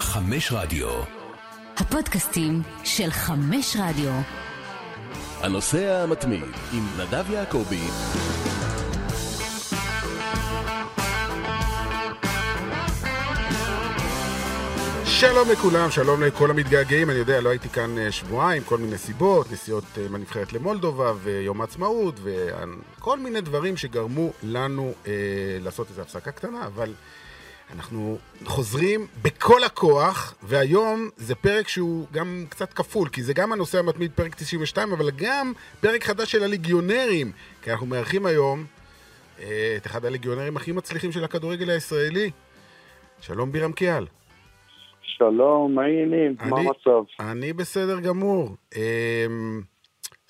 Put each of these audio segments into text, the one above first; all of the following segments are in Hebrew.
חמש רדיו. הפודקאסטים של חמש רדיו. הנוסע המתמיד עם נדב יעקבי. שלום לכולם, שלום לכל המתגעגעים, אני יודע, לא הייתי כאן אה, שבועיים, כל מיני סיבות, נסיעות אה, מהנבחרת למולדובה ויום העצמאות וכל מיני דברים שגרמו לנו אה, לעשות איזו הפסקה קטנה, אבל אנחנו חוזרים בכל הכוח, והיום זה פרק שהוא גם קצת כפול, כי זה גם הנושא המתמיד, פרק 92, אבל גם פרק חדש של הליגיונרים, כי אנחנו מארחים היום אה, את אחד הליגיונרים הכי מצליחים של הכדורגל הישראלי. שלום בירם קיאל. שלום, מה העניינים? מה המצב? אני בסדר גמור. אמ,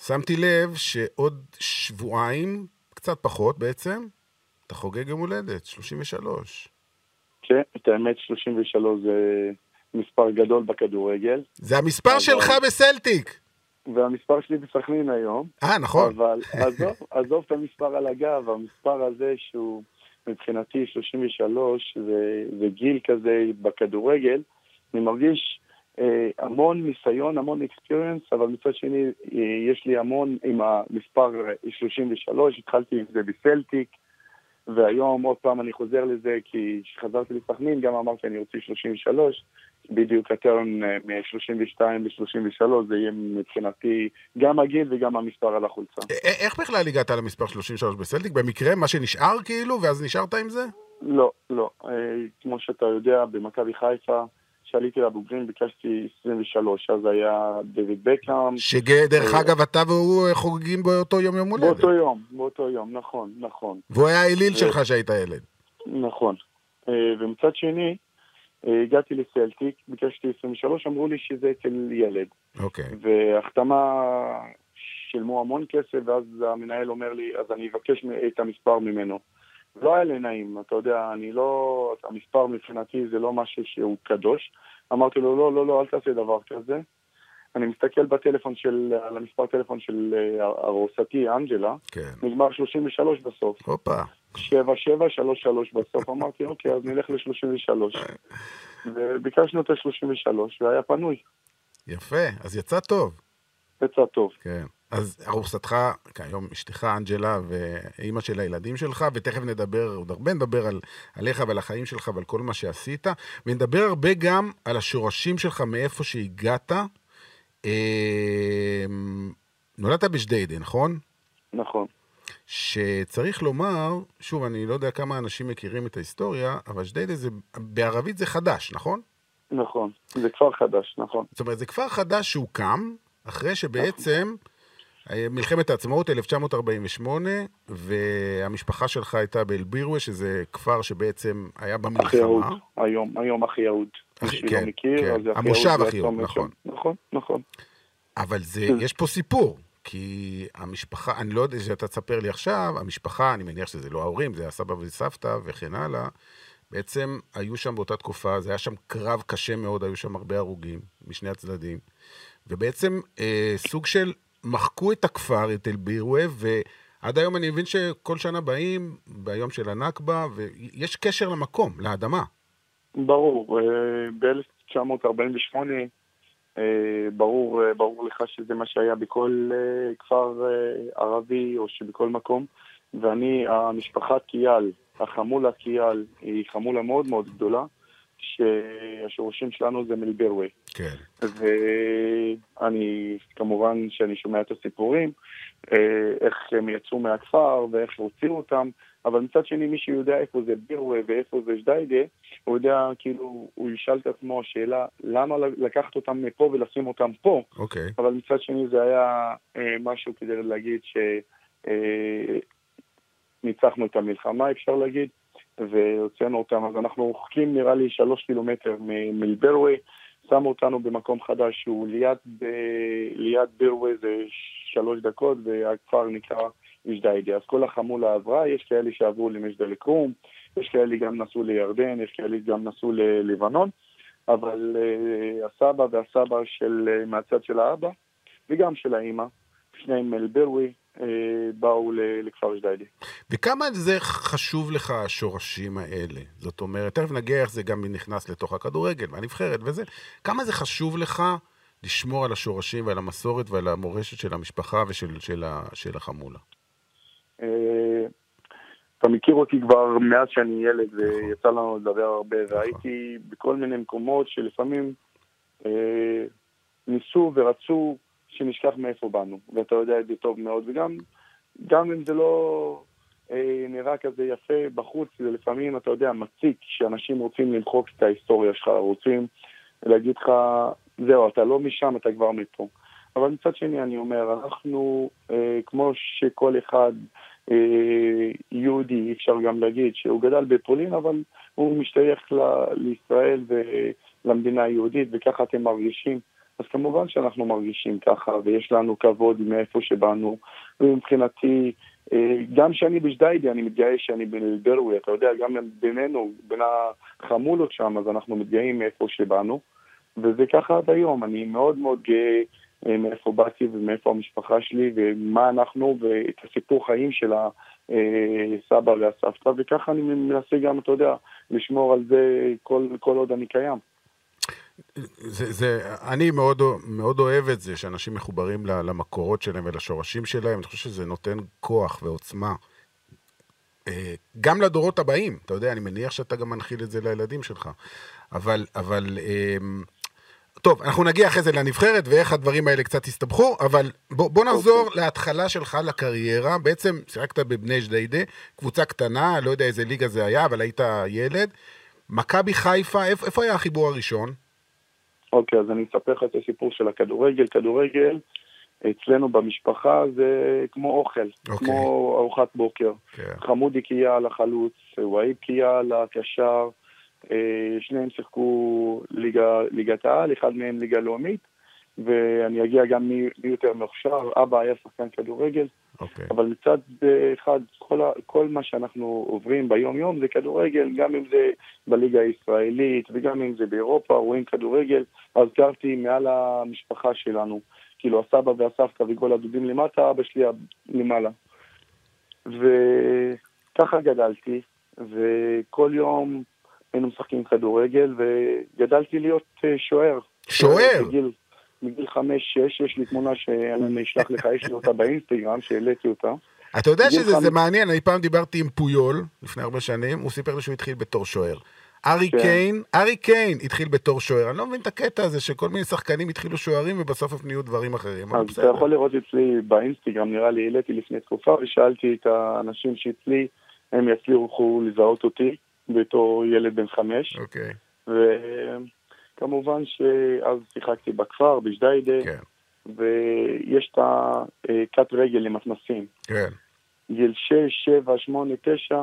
שמתי לב שעוד שבועיים, קצת פחות בעצם, אתה חוגג יום הולדת, 33. כן, את האמת 33 זה מספר גדול בכדורגל, זה המספר אבל- שלך בסלטיק. והמספר שלי בסכנין היום, אה, נכון. אבל עזוב, עזוב את המספר על הגב, המספר הזה שהוא מבחינתי 33 זה, זה גיל כזה בכדורגל, אני מרגיש אה, המון ניסיון, המון אקספיריאנס, אבל מצד שני אה, יש לי המון עם המספר אה, 33, התחלתי עם זה בסלטיק, והיום עוד פעם אני חוזר לזה, כי כשחזרתי לסכנין גם אמרתי אני רוצה 33, בדיוק הטרן אה, מ-32 ל-33, זה יהיה מבחינתי גם הגיל וגם המספר על החולצה. א- איך בכלל הגעת למספר 33 בסלטיק? במקרה, מה שנשאר כאילו, ואז נשארת עם זה? לא, לא. אה, כמו שאתה יודע, במכבי חיפה, כשעליתי לבוגרים ביקשתי 23, אז היה דויד בקאם. שדרך אה. אגב, אתה והוא אה, חוגגים באותו יום יום הולדת. באותו יום, באותו יום, נכון, נכון, והוא היה האליל אה. שלך שהיית ילד. נכון. ומצד שני, הגעתי לסלטיק, ביקשתי 23, אמרו לי שזה אצל ילד. אוקיי. והחתמה שילמו המון כסף, ואז המנהל אומר לי, אז אני אבקש את המספר ממנו. לא היה לי נעים, אתה יודע, אני לא... המספר מבחינתי זה לא משהו שהוא קדוש. אמרתי לו, לא, לא, לא, אל תעשה דבר כזה. אני מסתכל בטלפון של, על המספר טלפון של אה, ארוסתי, אנג'לה, כן. נגמר 33 בסוף. הופה. 7733 בסוף, אמרתי, אוקיי, אז נלך ל-33. וביקשנו את ה-33, והיה פנוי. יפה, אז יצא טוב. יצא טוב. כן. אז ארוסתך, כיום אשתך אנג'לה ואימא של הילדים שלך, ותכף נדבר, עוד הרבה נדבר על, עליך ועל החיים שלך ועל כל מה שעשית, ונדבר הרבה גם על השורשים שלך, מאיפה שהגעת. אה, נולדת בג'דיידה, נכון? נכון. שצריך לומר, שוב, אני לא יודע כמה אנשים מכירים את ההיסטוריה, אבל ג'דיידה זה, בערבית זה חדש, נכון? נכון, זה כפר חדש, נכון. זאת אומרת, זה כפר חדש שהוקם, אחרי שבעצם אה, מלחמת העצמאות 1948, והמשפחה שלך הייתה באלבירווה, שזה כפר שבעצם היה אחי יהוד, במלחמה. היום, היום אחי יהוד. אחי- מי כן, מכיר, כן. אז אחי המושב אחי יהוד, הצומת נכון. נכון, נכון. אבל זה, כן. יש פה סיפור, כי המשפחה, אני לא יודע שאתה תספר לי עכשיו, המשפחה, אני מניח שזה לא ההורים, זה הסבא וסבתא וכן הלאה, בעצם היו שם באותה תקופה, זה היה שם קרב קשה מאוד, היו שם הרבה הרוגים משני הצדדים, ובעצם אה, סוג של מחקו את הכפר, את אל-בירווה, ועד היום אני מבין שכל שנה באים, ביום של הנכבה, ויש קשר למקום, לאדמה. ברור, ב-1948, ברור, אה, ברור לך שזה מה שהיה בכל אה, כפר אה, ערבי או שבכל מקום, ואני, המשפחת קיאל, החמולה קיאל, היא חמולה מאוד מאוד גדולה, שהשורשים שלנו זה מלברווה. כן. ואני, כמובן שאני שומע את הסיפורים, אה, איך הם יצאו מהכפר ואיך הוציאו אותם, אבל מצד שני מי שיודע איפה זה בירווה ואיפה זה ג'דיידה, הוא יודע, כאילו, הוא ישאל את עצמו שאלה, למה לקחת אותם מפה ולשים אותם פה? אוקיי. אבל מצד שני זה היה אה, משהו כדי להגיד שניצחנו את המלחמה, אפשר להגיד, והוצאנו אותם, אז אנחנו רחוקים נראה לי שלוש קילומטר מ- מלברווה, שמו אותנו במקום חדש שהוא ליד, ב... ליד ברווה זה שלוש דקות, והכפר נקרא מג'דיידה. אז כל החמולה עברה, יש כאלה שעברו למג'דל כרום, יש כאלה גם נסעו לירדן, יש כאלה גם נסעו ללבנון, אבל uh, הסבא והסבא של, uh, מהצד של האבא, וגם של האימא, שניהם מאל-ברווה, אה, באו לכפר ג'דיידה. וכמה זה חשוב לך, השורשים האלה? זאת אומרת, תכף נגיע איך זה גם נכנס לתוך הכדורגל והנבחרת וזה. כמה זה חשוב לך לשמור על השורשים ועל המסורת ועל המורשת של המשפחה ושל של, של החמולה? אה, אתה מכיר אותי כבר מאז שאני ילד, ויצא נכון. לנו לדבר הרבה, נכון. והייתי בכל מיני מקומות שלפעמים אה, ניסו ורצו שנשכח מאיפה באנו, ואתה יודע את זה טוב מאוד, וגם גם אם זה לא אה, נראה כזה יפה בחוץ, זה לפעמים, אתה יודע, מציק שאנשים רוצים למחוק את ההיסטוריה שלך, רוצים להגיד לך, זהו, אתה לא משם, אתה כבר מפה. אבל מצד שני אני אומר, אנחנו, אה, כמו שכל אחד אה, יהודי, אפשר גם להגיד שהוא גדל בפולין, אבל הוא משתייך ל- לישראל ולמדינה היהודית, וככה אתם מרגישים. אז כמובן שאנחנו מרגישים ככה, ויש לנו כבוד מאיפה שבאנו, ומבחינתי, אה, גם כשאני בג'דיידי, אני מתגאה שאני בברווה, אתה יודע, גם בינינו, בין החמולות שם, אז אנחנו מתגאים מאיפה שבאנו, וזה ככה עד היום, אני מאוד מאוד גאה אה, מאיפה באתי ומאיפה המשפחה שלי, ומה אנחנו, ואת הסיפור חיים של הסבא והסבתא, וככה אני מנסה גם, אתה יודע, לשמור על זה כל, כל עוד אני קיים. זה, זה, אני מאוד, מאוד אוהב את זה, שאנשים מחוברים למקורות שלהם ולשורשים שלהם, אני חושב שזה נותן כוח ועוצמה. אה, גם לדורות הבאים, אתה יודע, אני מניח שאתה גם מנחיל את זה לילדים שלך. אבל, אבל, אמ, טוב, אנחנו נגיע אחרי זה לנבחרת ואיך הדברים האלה קצת הסתבכו, אבל בוא, בוא נחזור okay. אוקיי. להתחלה שלך לקריירה. בעצם שיחקת בבני ג'דיידה, קבוצה קטנה, לא יודע איזה ליגה זה היה, אבל היית ילד. מכבי חיפה, איפה, איפה היה החיבור הראשון? אוקיי, אז אני אספר לך את הסיפור של הכדורגל. כדורגל, אצלנו במשפחה זה כמו אוכל, okay. אוקיי. כמו ארוחת בוקר. Okay. כן. חמודי קיה לחלוץ, והיב קיה לקשר, אה, שניהם שיחקו ליגה, ליגת העל, אחד מהם ליגה לאומית, ואני אגיע גם מי, מי יותר מוכשר, אבא היה שחקן כדורגל, okay. אוקיי. אבל מצד אחד, כל, כל מה שאנחנו עוברים ביום-יום זה כדורגל, גם אם זה בליגה הישראלית וגם אם זה באירופה, רואים כדורגל, אז גרתי מעל המשפחה שלנו, כאילו הסבא והסבתא וכל הדודים למטה, אבא שלי למעלה. וככה גדלתי, וכל יום היינו משחקים כדורגל, וגדלתי להיות אה, שוער. שוער? בגיל, מגיל חמש-שש, יש לי תמונה שאני אשלח לך, יש לי אותה באינסטגרם, שהעליתי אותה. אתה יודע שזה חמ... מעניין, אני פעם דיברתי עם פויול, לפני הרבה שנים, הוא סיפר לי שהוא התחיל בתור שוער. ארי כן. קיין, ארי קיין התחיל בתור שוער. אני לא מבין את הקטע הזה שכל מיני שחקנים התחילו שוערים ובסוף הם נהיו דברים אחרים. אז אתה יכול לראות אצלי באינסטגרם, נראה לי, העליתי לפני תקופה ושאלתי את האנשים שאצלי, הם יצליחו לזהות אותי. בתור ילד בן חמש. אוקיי. וכמובן שאז שיחקתי בכפר, בג'דיידה, כן. ויש את הכת רגל למתנסים. כן. גיל שש, שבע, שמונה, תשע,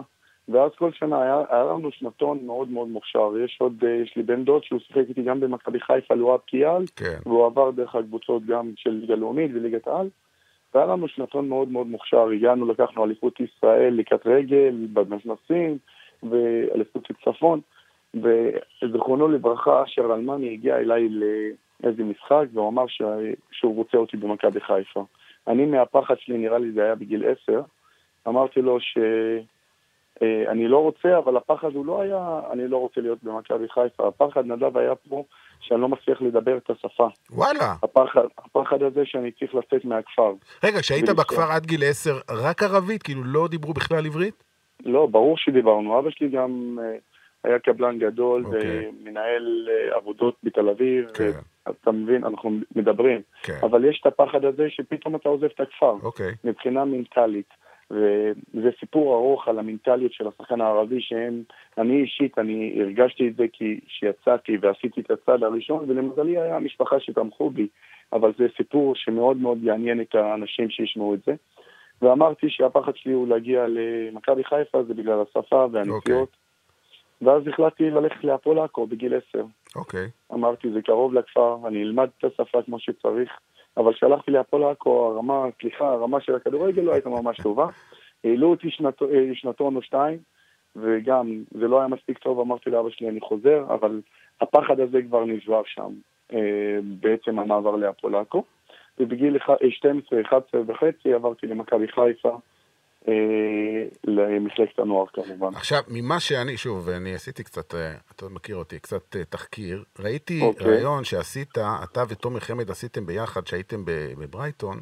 ואז כל שנה היה, היה לנו שנתון מאוד מאוד מוכשר. יש עוד, יש לי בן דוד שהוא שיחק איתי גם במכבי חיפה, לואב קיאל, כן. והוא עבר דרך הקבוצות גם של ליגה לאומית וליגת העל. והיה לנו שנתון מאוד מאוד מוכשר, הגענו, לקחנו אליפות ישראל לקראת רגל, במתנסים, ואליפות צפון, וזכרונו לברכה, אשר אלמני הגיע אליי לאיזה משחק, והוא אמר ש... שהוא רוצה אותי במכבי חיפה. אני מהפחד שלי, נראה לי זה היה בגיל עשר, אמרתי לו ש... אה, אני לא רוצה, אבל הפחד הוא לא היה, אני לא רוצה להיות במכבי חיפה. הפחד, נדב, היה פה שאני לא מצליח לדבר את השפה. וואלה. הפחד, הפחד הזה שאני צריך לצאת מהכפר. רגע, כשהיית בכפר עד גיל עשר, רק ערבית? כאילו לא דיברו בכלל עברית? לא, ברור שדיברנו. אבא שלי גם אה, היה קבלן גדול okay. אוקיי. ומנהל אה, עבודות בתל אביב. Okay. כן. אתה מבין, אנחנו מדברים. Okay. כן. אבל יש את הפחד הזה שפתאום אתה עוזב את הכפר. Okay. אוקיי. מבחינה מנטלית. וזה סיפור ארוך על המנטליות של השחקן הערבי שהם, אני אישית, אני הרגשתי את זה כי שיצאתי ועשיתי את הצעד הראשון, ולמזלי היה המשפחה שתמכו בי, אבל זה סיפור שמאוד מאוד יעניין את האנשים שישמעו את זה. ואמרתי שהפחד שלי הוא להגיע למכבי חיפה, זה בגלל השפה והנסיעות. Okay. ואז החלטתי ללכת להפועל עכו בגיל עשר. אוקיי. Okay. אמרתי, זה קרוב לכפר, אני אלמד את השפה כמו שצריך, אבל כשהלכתי להפועל עכו, הרמה, סליחה, הרמה של הכדורגל לא הייתה ממש טובה. העלו אותי שנת, אה, שנתון או שתיים, וגם זה לא היה מספיק טוב, אמרתי לאבא שלי, אני חוזר, אבל הפחד הזה כבר נשבר שם, אה, בעצם המעבר להפועל עכו. ובגיל 12, 11 וחצי עברתי למכבי חיפה, אה, למחלקת הנוער כמובן. עכשיו, ממה שאני, שוב, אני עשיתי קצת, אה, אתה מכיר אותי, קצת אה, תחקיר, ראיתי אוקיי. ראיון שעשית, אתה ותומר חמד עשיתם ביחד, שהייתם בברייטון,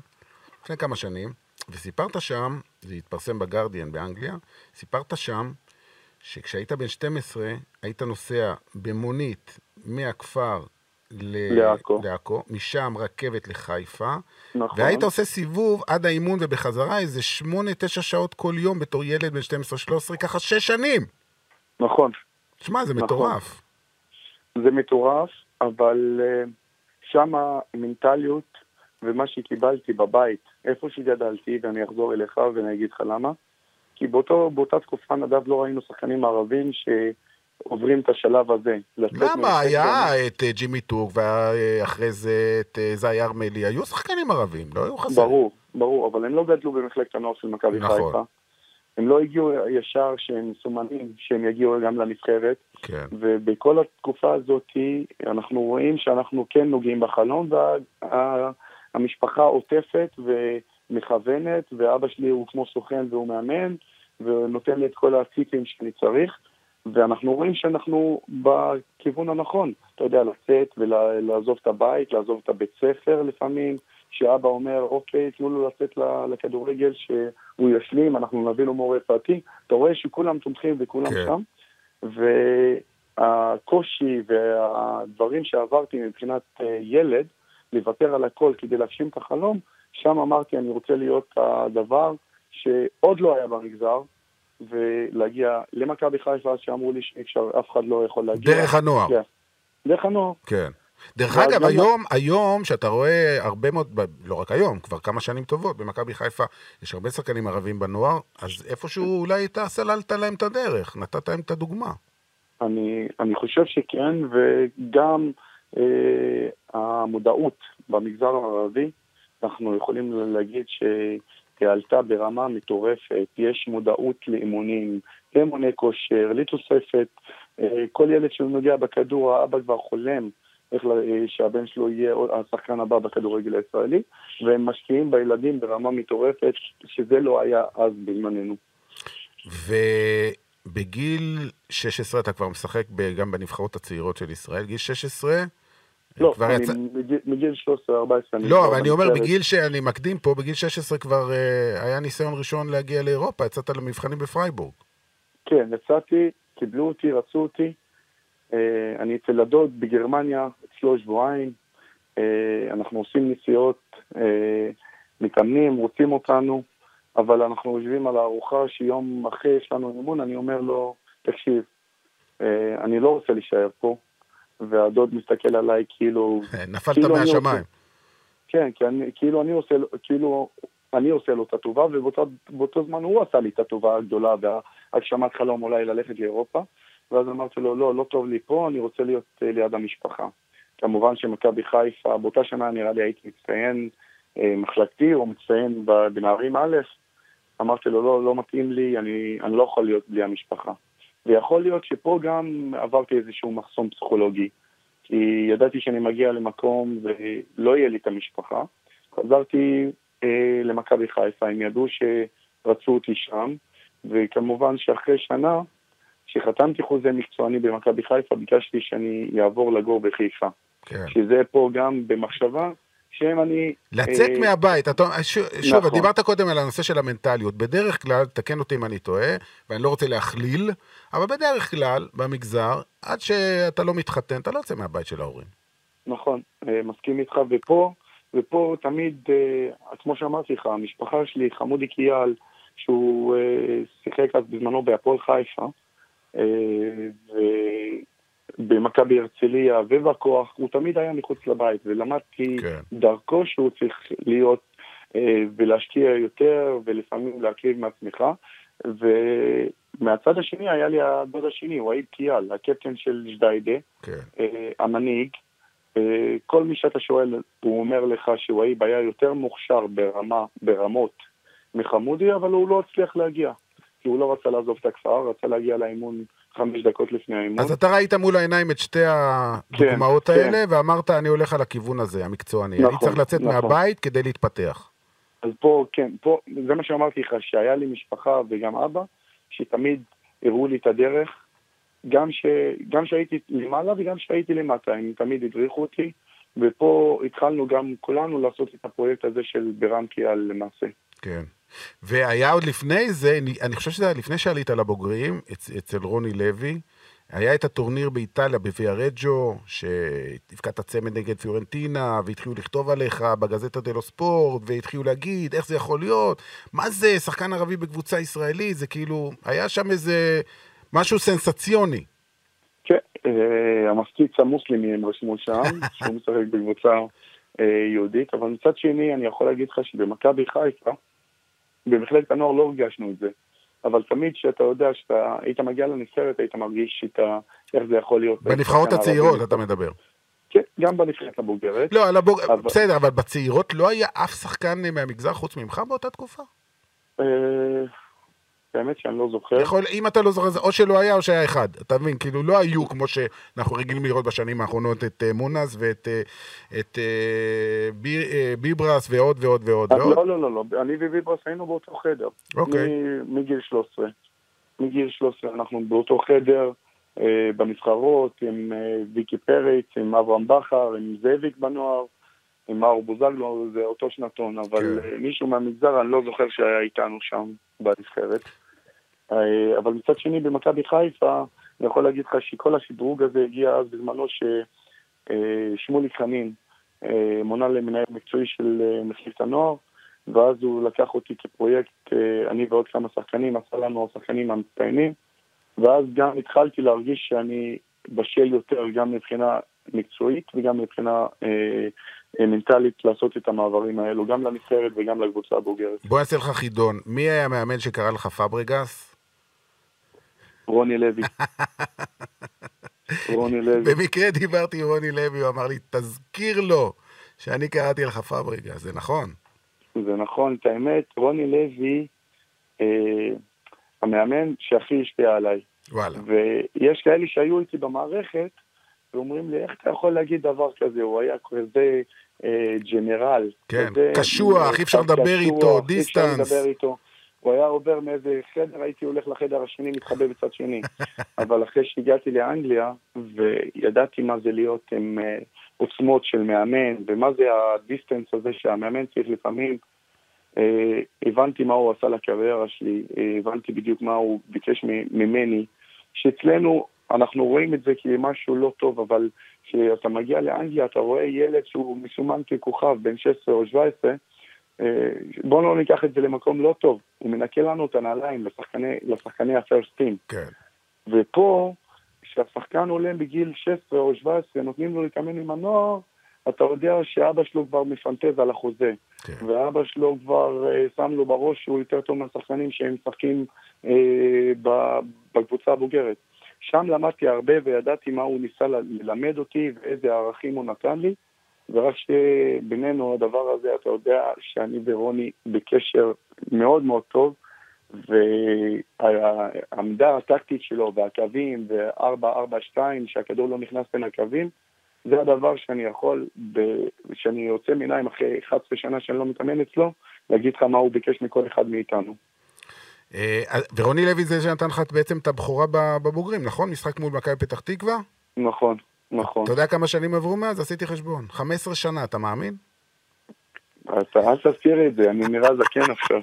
לפני כמה שנים, וסיפרת שם, זה התפרסם בגרדיאן באנגליה, סיפרת שם שכשהיית בן 12, היית נוסע במונית מהכפר ל- לעכו. לעכו, משם רכבת לחיפה, נכון. והיית עושה סיבוב עד האימון ובחזרה איזה 8-9 שעות כל יום בתור ילד בן 12-13, ככה 6 שנים. נכון. שמע, זה נכון. מטורף. זה מטורף, אבל uh, שם המנטליות ומה שקיבלתי בבית, איפה שגדלתי, ואני אחזור אליך ואני אגיד לך למה, כי באותו, באותה תקופה, נדב, לא ראינו שחקנים ערבים שעוברים את השלב הזה. למה? היה את אה, ג'ימי טורק, ואחרי זה את אה, זי ארמלי, היו שחקנים ערבים, לא היו חסרים. ברור, ברור, אבל הם לא גדלו במחלקת הנוער של מכבי נכון. חיפה. הם לא הגיעו ישר שהם מסומנים, שהם יגיעו גם לנבחרת. כן. ובכל התקופה הזאת אנחנו רואים שאנחנו כן נוגעים בחלום והמשפחה עוטפת ומכוונת ואבא שלי הוא כמו סוכן והוא מאמן ונותן לי את כל הציפים שאני צריך ואנחנו רואים שאנחנו בכיוון הנכון, אתה יודע, לצאת ולעזוב את הבית, לעזוב את הבית ספר לפעמים, שאבא אומר, אוקיי, תנו לו לצאת לכדורגל שהוא ישלים, אנחנו נביא לו מורה פרטי, אתה רואה שכולם תומכים וכולם כן. שם, והקושי והדברים שעברתי מבחינת אה, ילד, לוותר על הכל כדי להגשים את החלום, שם אמרתי, אני רוצה להיות הדבר שעוד לא היה במגזר, ולהגיע למכבי חיפה, אז שאמרו לי שאי אפשר, אף אחד לא יכול להגיע. דרך הנוער. כן. דרך הנוער. כן. דרך אגב, היום, היום, שאתה רואה הרבה מאוד, לא רק היום, כבר כמה שנים טובות, במכבי חיפה יש הרבה שחקנים ערבים בנוער, אז איפשהו אולי אתה סללת להם את הדרך, נתת להם את הדוגמה. אני, אני חושב שכן, וגם אה, המודעות במגזר הערבי, אנחנו יכולים להגיד שהיא עלתה ברמה מטורפת. יש מודעות לאימונים, לאימוני כושר, לתוספת. אה, כל ילד שנוגע בכדור, האבא כבר חולם איך אה, שהבן שלו יהיה השחקן הבא בכדורגל הישראלי, והם משקיעים בילדים ברמה מטורפת, שזה לא היה אז בזמננו. ובגיל 16 אתה כבר משחק גם בנבחרות הצעירות של ישראל, גיל 16? לא, כבר אני יצא- מגיל, מגיל 13-14 אני לא, אבל אני אומר, בנבחרת. בגיל שאני מקדים פה, בגיל 16 כבר אה, היה ניסיון ראשון להגיע לאירופה, יצאת למבחנים בפרייבורג. כן, יצאתי, קיבלו אותי, רצו אותי. אה, אני אצל הדוד בגרמניה, אצלו שבועיים. אה, אנחנו עושים נסיעות, אה, מתאמנים, רוצים אותנו, אבל אנחנו יושבים על הארוחה שיום אחרי יש לנו אימון, אני אומר לו, תקשיב, אה, אני לא רוצה להישאר פה. והדוד מסתכל עליי כאילו... נפלת כאילו מהשמיים. כן, כי אני, כאילו אני עושה, לו- כאילו אני עושה לו את הטובה, ובאותו זמן הוא עשה לי את הטובה הגדולה והגשמת חלום אולי ללכת לאירופה. ואז אמרתי לו, לא, לא טוב לי פה, אני רוצה להיות אה, ליד המשפחה. כמובן שמכבי חיפה, באותה שנה נראה לי הייתי מצטיין אה, מחלקתי או מצטיין בנערים א', אמרתי לו, לא, לא מתאים לי, אני, אני לא יכול להיות בלי המשפחה. ויכול להיות שפה גם עברתי איזשהו מחסום פסיכולוגי. כי ידעתי שאני מגיע למקום ולא יהיה לי את המשפחה. חזרתי אה, למכבי חיפה, הם ידעו שרצו אותי שם, וכמובן שאחרי שנה, כשחתמתי חוזה מקצועני במכבי חיפה, ביקשתי שאני אעבור לגור בחיפה. כן. שזה פה גם במחשבה, שאם אני... לצאת אה, מהבית, אתה, ש- שוב, נכון. דיברת קודם על הנושא של המנטליות. בדרך כלל, תקן אותי אם אני טועה, ואני לא רוצה להכליל, אבל בדרך כלל, במגזר, עד שאתה לא מתחתן, אתה לא יוצא מהבית של ההורים. נכון, אה, מסכים איתך, ופה, ופה תמיד, אה, כמו שאמרתי לך, המשפחה שלי, חמודי קיאל, שהוא אה, שיחק אז בזמנו בהפועל חיפה, ובמכבי הרצליה ובכוח, הוא תמיד היה מחוץ לבית, ולמדתי כן. דרכו שהוא צריך להיות אה, ולהשקיע יותר, ולפעמים להקריב מעצמך. ומהצד השני היה לי הדוד השני, וואיד קיאל, הקפטן של ג'דיידה, כן. אה, המנהיג, אה, כל מי שאתה שואל, הוא אומר לך שוואיב היה יותר מוכשר ברמה, ברמות מחמודי, אבל הוא לא הצליח להגיע. כי הוא לא רצה לעזוב את הכפר, רצה להגיע לאימון חמש דקות לפני האימון. אז אתה ראית מול העיניים את שתי הדוגמאות כן, האלה, ואמרת, אני הולך על הכיוון הזה, המקצועני. אני נכון, צריך לצאת נכון. מהבית כדי להתפתח. אז פה, כן, פה, זה מה שאמרתי לך, שהיה לי משפחה וגם אבא, שתמיד הראו לי את הדרך, גם, ש, גם שהייתי למעלה וגם שהייתי למטה, הם תמיד הדריכו אותי, ופה התחלנו גם כולנו לעשות את הפרויקט הזה של ברמקיה למעשה. כן. והיה עוד לפני זה, אני, חושב שזה היה לפני שעלית לבוגרים, אצ, אצל רוני לוי, היה את הטורניר באיטליה, בוויארג'ו, שהבקעת צמד נגד פיורנטינה, והתחילו לכתוב עליך בגזטה דלו ספורט, והתחילו להגיד, איך זה יכול להיות? מה זה, שחקן ערבי בקבוצה ישראלית? זה כאילו, היה שם איזה משהו סנסציוני. כן, אה, המפציץ המוסלמי הם רשמו שם, שהוא משחק בקבוצה אה, יהודית, אבל מצד שני אני יכול להגיד לך שבמכבי חיפה, במחלקת הנוער לא הרגשנו את זה. אבל תמיד כשאתה יודע שאתה היית מגיע לנבחרת, היית מרגיש את ה... איך זה יכול להיות. בנבחרות שחקן הצעירות. אתה מדבר. כן, גם בנבחרת הבוגרת. לא, על הבוג... אבל- בסדר, אבל בצעירות לא היה אף שחקן מהמגזר חוץ ממך באותה תקופה? אה, האמת שאני לא זוכר. יכול, אם אתה לא זוכר, זה או שלא היה או שהיה אחד. אתה מבין? כאילו, לא היו כמו שאנחנו רגילים לראות בשנים האחרונות את uh, מונס ואת אה, את, uh, בי, uh, ביברס ועוד ועוד ועוד. ועוד. לא, לא, לא, לא, אני וויברס היינו באותו חדר. אוקיי. מ- מגיל 13. מגיל 13 אנחנו באותו חדר, אה, בנבחרות, עם אה, ויקי פריץ, עם אברהם בכר, עם זאביק בנוער, עם מאור בוזגלו, זה אותו שנתון, אבל כן. אה, מישהו מהמגזר, אני לא זוכר שהיה איתנו שם בנבחרת. אה, אבל מצד שני, במכבי חיפה, אני יכול להגיד לך שכל השדרוג הזה הגיע אז בזמנו ששמוליק חנין אה, מונה למנהל מקצועי של אה, מחלקת הנוער, ואז הוא לקח אותי כפרויקט, אה, אני ועוד כמה שחקנים, עשה לנו השחקנים המצטיינים, ואז גם התחלתי להרגיש שאני בשל יותר גם מבחינה מקצועית וגם מבחינה אה, אה, מנטלית לעשות את המעברים האלו, גם לנבחרת וגם לקבוצה הבוגרת. בוא נעשה לך חידון. מי היה המאמן שקרא לך פברגס? רוני לוי. רוני לוי. במקרה דיברתי עם רוני לוי, הוא אמר לי, תזכיר לו שאני קראתי לך פברגס, זה נכון. זה נכון, את האמת, רוני לוי, אה, המאמן שהכי השפיע עליי. וואלה. ויש כאלה שהיו איתי במערכת, ואומרים לי, איך אתה יכול להגיד דבר כזה? הוא היה כזה אה, ג'נרל. כן, כזה, קשוח, אה, אי אפשר לדבר איתו, אי אפשר דיסטנס. לדבר איתו. הוא היה עובר מאיזה חדר, הייתי הולך לחדר השני, מתחבא בצד שני. אבל אחרי שהגעתי לאנגליה, וידעתי מה זה להיות עם אה, עוצמות של מאמן, ומה זה הדיסטנס הזה שהמאמן צריך לפעמים, אה, הבנתי מה הוא עשה לקריירה שלי, אה, הבנתי בדיוק מה הוא ביקש ממני, שאצלנו אנחנו רואים את זה כמשהו לא טוב, אבל כשאתה מגיע לאנגליה אתה רואה ילד שהוא מסומן ככוכב, בן 16 או 17, אה, בואו לא ניקח את זה למקום לא טוב, הוא מנקה לנו את הנעליים לשחקני, לשחקני הפרסט טים. כן. ופה, כשהשחקן עולה בגיל 16 או 17, נותנים לו להתאמן עם הנוער, אתה יודע שאבא שלו כבר מפנטז על החוזה. כן. ואבא שלו כבר אה, שם לו בראש שהוא יותר טוב מהשחקנים שהם משחקים אה, בקבוצה הבוגרת. שם למדתי הרבה וידעתי מה הוא ניסה ללמד אותי ואיזה ערכים הוא נתן לי, ורק שבינינו הדבר הזה, אתה יודע שאני ורוני בקשר מאוד מאוד טוב, והעמדה הטקטית שלו והקווים ו-4-4-2, שהכדור לא נכנס בין הקווים, זה הדבר שאני יכול, ב... שאני יוצא מעיניים אחרי 11 שנה שאני לא מתאמן אצלו, להגיד לך מה הוא ביקש מכל אחד מאיתנו. אה, ורוני לוי זה שנתן לך בעצם את הבכורה בבוגרים, נכון? משחק מול מכבי פתח תקווה? נכון, נכון. אתה יודע כמה שנים עברו מאז? עשיתי חשבון. 15 שנה, אתה מאמין? אל תזכיר את זה, אני נראה זקן עכשיו.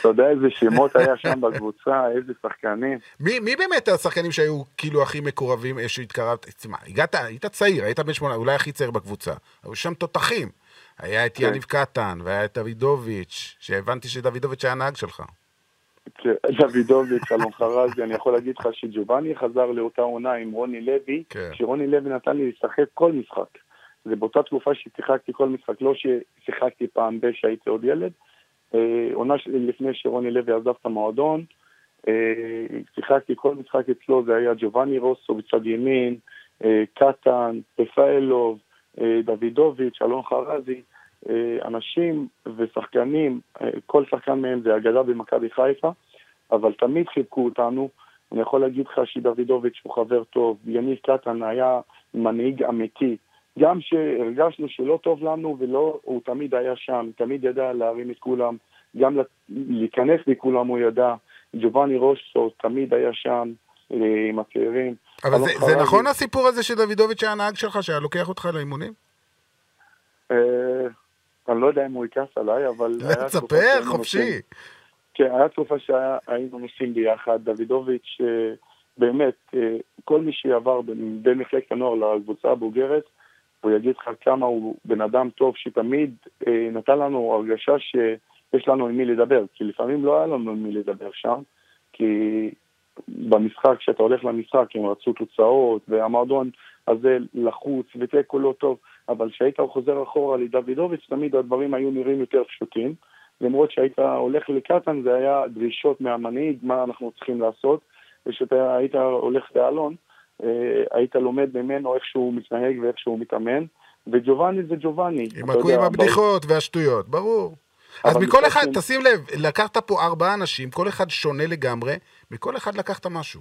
אתה יודע איזה שמות היה שם בקבוצה, איזה שחקנים. מי, מי באמת השחקנים שהיו כאילו הכי מקורבים, אה, שהתקרבת? תשמע, הגעת, היית צעיר, היית בן שמונה, אולי הכי צעיר בקבוצה. היו שם תותחים. היה את כן. יניב קטן, והיה את דוידוביץ', שהבנתי שדוידוביץ' היה נהג שלך. דוידוביץ', אלון חרזי, אני יכול להגיד לך שג'ובאני חזר לאותה עונה עם רוני לוי, כן. שרוני לוי נתן לי לשחק כל משחק. זה באותה תקופה ששיחקתי כל משחק, לא ששיחקתי פעם ב- שהייתי עוד ילד. אה, עונה לפני שרוני לוי עזב את המועדון, אה, שיחקתי כל משחק אצלו, זה היה ג'ובאני רוסו בצד ימין, אה, קטן, רפאלוב, אה, דוידוביץ', אלון חרזי, אנשים ושחקנים, אה, כל שחקן מהם זה אגדה במכבי חיפה, אבל תמיד חיבקו אותנו, אני יכול להגיד לך שדוידוביץ' הוא חבר טוב, יניב קטן היה מנהיג אמיתי. גם שהרגשנו שלא טוב לנו ולא, הוא תמיד היה שם, תמיד ידע להרים את כולם, גם להיכנס לכולם הוא ידע. ג'ובאני רושו תמיד היה שם אה, עם הצעירים. אבל זה, זה נכון הסיפור הזה שדוידוביץ' היה הנהג שלך, שהיה לוקח אותך לאימונים? אני לא יודע אם הוא יכעס עליי, אבל... תספר, חופשי. כן, היה תקופה שהיינו נוסעים ביחד, דוידוביץ', אה, באמת, אה, כל מי שעבר בין מחלקת הנוער לקבוצה הבוגרת, הוא יגיד לך כמה הוא בן אדם טוב, שתמיד אה, נתן לנו הרגשה שיש לנו עם מי לדבר, כי לפעמים לא היה לנו עם מי לדבר שם, כי במשחק, כשאתה הולך למשחק, הם רצו תוצאות, והמועדון הזה לחוץ, ותיקו לא טוב, אבל כשהיית חוזר אחורה לדוידוביץ', תמיד הדברים היו נראים יותר פשוטים. למרות שהיית הולך לקטן זה היה דרישות מהמנהיג, מה אנחנו צריכים לעשות, וכשאתה היית הולך לאלון, אה, היית לומד ממנו איך שהוא מתנהג ואיך שהוא מתאמן, וג'ובאני זה ג'ובאני. עם, הכו עם הבדיחות ברור. והשטויות, ברור. אז מכל אחד, כן. תשים לב, לקחת פה ארבעה אנשים, כל אחד שונה לגמרי, מכל אחד לקחת משהו.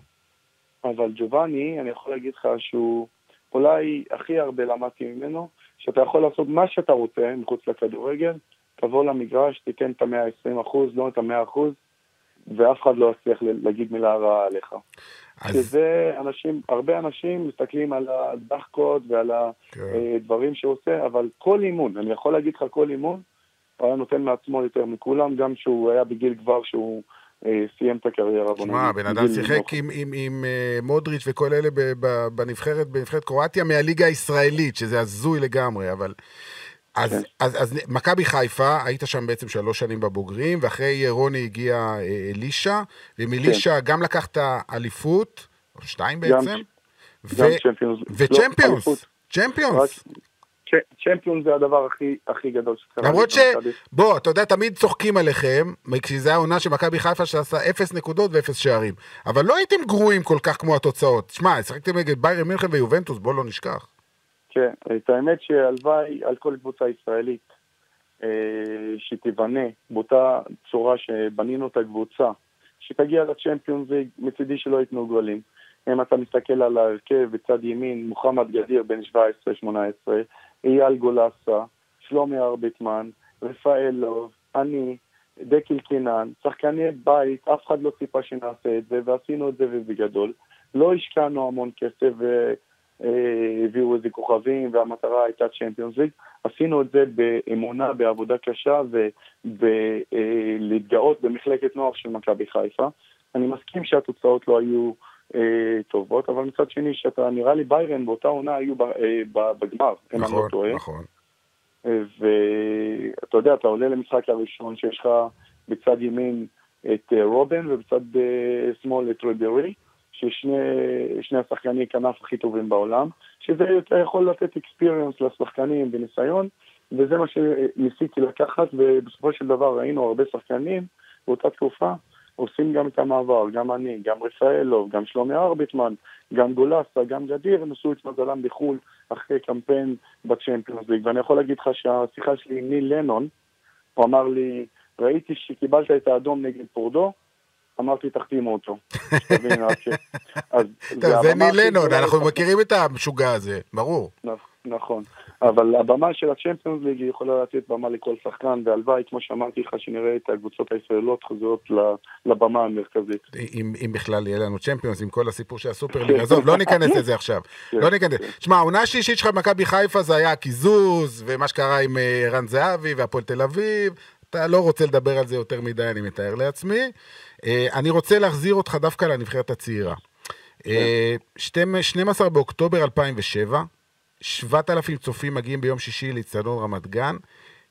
אבל ג'ובאני, אני יכול להגיד לך שהוא אולי הכי הרבה למדתי ממנו, שאתה יכול לעשות מה שאתה רוצה מחוץ לכדורגל, תבוא למגרש, תיתן את המאה ה-20 אחוז, לא את המאה אחוז, ואף אחד לא יצליח להגיד מילה רעה עליך. אז... שזה אנשים, הרבה אנשים מסתכלים על הדחקות ועל כן. הדברים שהוא עושה, אבל כל אימון, אני יכול להגיד לך כל אימון, הוא היה נותן מעצמו יותר מכולם, גם שהוא היה בגיל כבר שהוא אה, סיים את הקריירה. שמע, בן אדם שיחק עם, עם, עם uh, מודריץ' וכל אלה בנבחרת, בנבחרת קרואטיה מהליגה הישראלית, שזה הזוי לגמרי, אבל... אז, כן. אז, אז מכבי חיפה, היית שם בעצם שלוש שנים בבוגרים, ואחרי רוני הגיע אה, אלישע, ומלישע כן. גם לקחת אליפות, או שתיים בעצם. גם, ו- גם צ'מפיונס. וצ'מפיונס, לא, צ'מפיונס. צ'מפיון זה הדבר הכי, הכי גדול שקרה. למרות ש... בוא, אתה יודע, תמיד צוחקים עליכם, כי זו העונה של מכבי חיפה שעשה אפס נקודות ואפס שערים. אבל לא הייתם גרועים כל כך כמו התוצאות. שמע, שחקתם נגד ביירן מינכן ויובנטוס, בוא לא נשכח. כן, את האמת שהלוואי על כל קבוצה ישראלית אה, שתיבנה באותה צורה שבנינו את הקבוצה, שתגיע לצ'מפיונס מצידי שלא ייתנו גולים. אם אתה מסתכל על ההרכב בצד ימין, מוחמד גדיר בן 17-18, אייל גולסה, שלומי ארביטמן, רפאל לוב, אני, דקל קינן, שחקני בית, אף אחד לא ציפה שנעשה את זה, ועשינו את זה ובגדול. לא השקענו המון כסף אה, הביאו איזה כוכבים והמטרה הייתה צ'מפיונס ליג. עשינו את זה באמונה, בעבודה קשה ולהתגאות במחלקת נוער של מכבי חיפה. אני מסכים שהתוצאות לא היו אה, טובות, אבל מצד שני, שאתה נראה לי ביירן באותה עונה היו אה, בגמר, אם אני לא טועה. נכון, נכון. ואתה יודע, אתה עולה למשחק הראשון שיש לך בצד ימין את רובן ובצד שמאל את ריברי. ששני השחקני כנף הכי טובים בעולם, שזה יותר יכול לתת אקספיריאנס לשחקנים וניסיון, וזה מה שניסיתי לקחת, ובסופו של דבר ראינו הרבה שחקנים באותה תקופה עושים גם את המעבר, גם אני, גם רפאלוב, גם שלומי ארביטמן, גם גולסה, גם גדיר, הם עשו את מזלם בחו"ל אחרי קמפיין בצ'מפיונס ליג, ואני יכול להגיד לך שהשיחה שלי עם ניל לנון, הוא אמר לי, ראיתי שקיבלת את האדום נגד פורדו, אמרתי, תחתימו אותו. זה ניל לנון, אנחנו מכירים את המשוגע הזה, ברור. נכון, אבל הבמה של הצ'מפיונס ליג יכולה לתת במה לכל שחקן, והלוואי, כמו שאמרתי לך, שנראה את הקבוצות הישראלות חוזרות לבמה המרכזית. אם בכלל יהיה לנו צ'מפיונס, עם כל הסיפור של הסופר ליג, עזוב, לא ניכנס לזה עכשיו. כן, לא ניכנס. שמע, כן. העונה השישית שלך במכבי חיפה זה היה קיזוז, ומה שקרה עם אה, רן זהבי והפועל תל אביב, אתה לא רוצה לדבר על זה יותר מדי, אני מתאר לעצמי. אה, אני רוצה להחזיר אותך דווקא לנבחרת הצעירה. 12 באוקטובר 2007, 7,000 צופים מגיעים ביום שישי לאצטדיון רמת גן,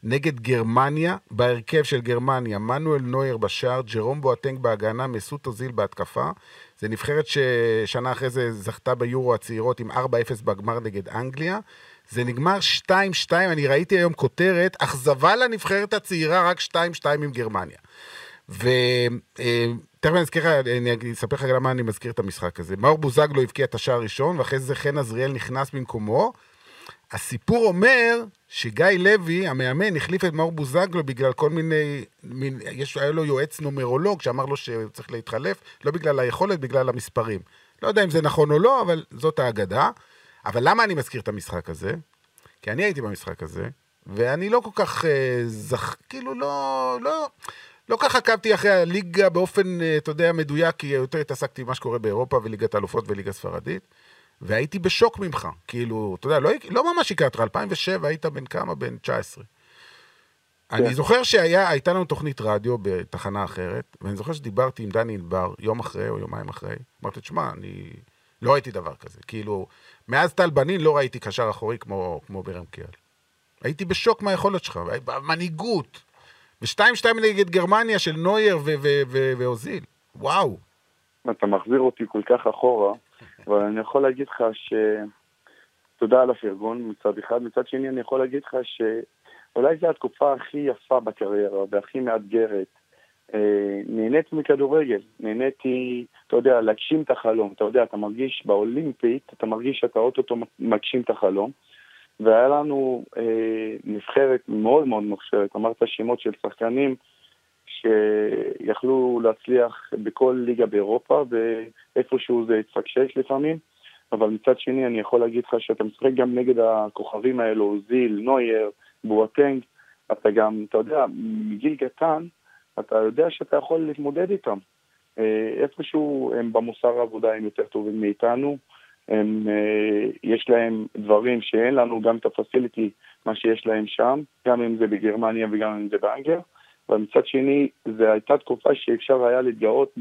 נגד גרמניה, בהרכב של גרמניה, מנואל נויר בשער, ג'רום בואטנק בהגנה, מסות אוזיל בהתקפה. זה נבחרת ששנה אחרי זה זכתה ביורו הצעירות עם 4-0 בגמר נגד אנגליה. זה נגמר 2-2, אני ראיתי היום כותרת, אכזבה לנבחרת הצעירה, רק 2-2 עם גרמניה. ותכף אני אזכיר לך, אני אספר לך למה אני מזכיר את המשחק הזה. מאור בוזגלו הבקיע את השער הראשון, ואחרי זה חן עזריאל נכנס במקומו. הסיפור אומר שגיא לוי, המאמן, החליף את מאור בוזגלו בגלל כל מיני, מין, יש, היה לו יועץ נומרולוג שאמר לו שצריך להתחלף, לא בגלל היכולת, בגלל המספרים. לא יודע אם זה נכון או לא, אבל זאת האגדה. אבל למה אני מזכיר את המשחק הזה? כי אני הייתי במשחק הזה, ואני לא כל כך אה, זכ... כאילו לא, לא, לא ככה עקבתי אחרי הליגה באופן, אה, אתה יודע, מדויק, כי יותר התעסקתי במה שקורה באירופה וליגת האלופות וליגה ספרדית. והייתי בשוק ממך, כאילו, אתה יודע, לא, לא ממש הכרת, אותך, 2007 היית בן כמה? בן 19. כן. אני זוכר שהייתה לנו תוכנית רדיו בתחנה אחרת, ואני זוכר שדיברתי עם דני ענבר יום אחרי או יומיים אחרי. אמרתי, תשמע, אני לא ראיתי דבר כזה. כאילו, מאז טל בנין לא ראיתי קשר אחורי כמו, כמו ברם קיאל. הייתי בשוק מהיכולת שלך, במנהיגות. ו-2-2 נגד גרמניה של נוייר ואוזיל. וואו. אתה מחזיר אותי כל כך אחורה, אבל אני יכול להגיד לך ש... תודה על הפרגון מצד אחד. מצד שני, אני יכול להגיד לך שאולי זו התקופה הכי יפה בקריירה והכי מאתגרת. אה, נהניתי מכדורגל, נהניתי, אתה יודע, להגשים את החלום. אתה יודע, אתה מרגיש באולימפית, אתה מרגיש שאתה אוטוטו מגשים את החלום. והיה לנו אה, נבחרת מאוד מאוד מוכשרת, אמרת שמות של שחקנים שיכלו להצליח בכל ליגה באירופה, ואיפשהו זה התפקשש לפעמים, אבל מצד שני אני יכול להגיד לך שאתה משחק גם נגד הכוכבים האלו, זיל, נוייר, בואטנג, אתה גם, אתה יודע, מגיל קטן, אתה יודע שאתה יכול להתמודד איתם. אה, איפשהו הם במוסר העבודה הם יותר טובים מאיתנו, הם, אה, יש להם דברים שאין לנו, גם את הפסיליטי, מה שיש להם שם, גם אם זה בגרמניה וגם אם זה באנגליה. אבל מצד שני, זו הייתה תקופה שאפשר היה להתגאות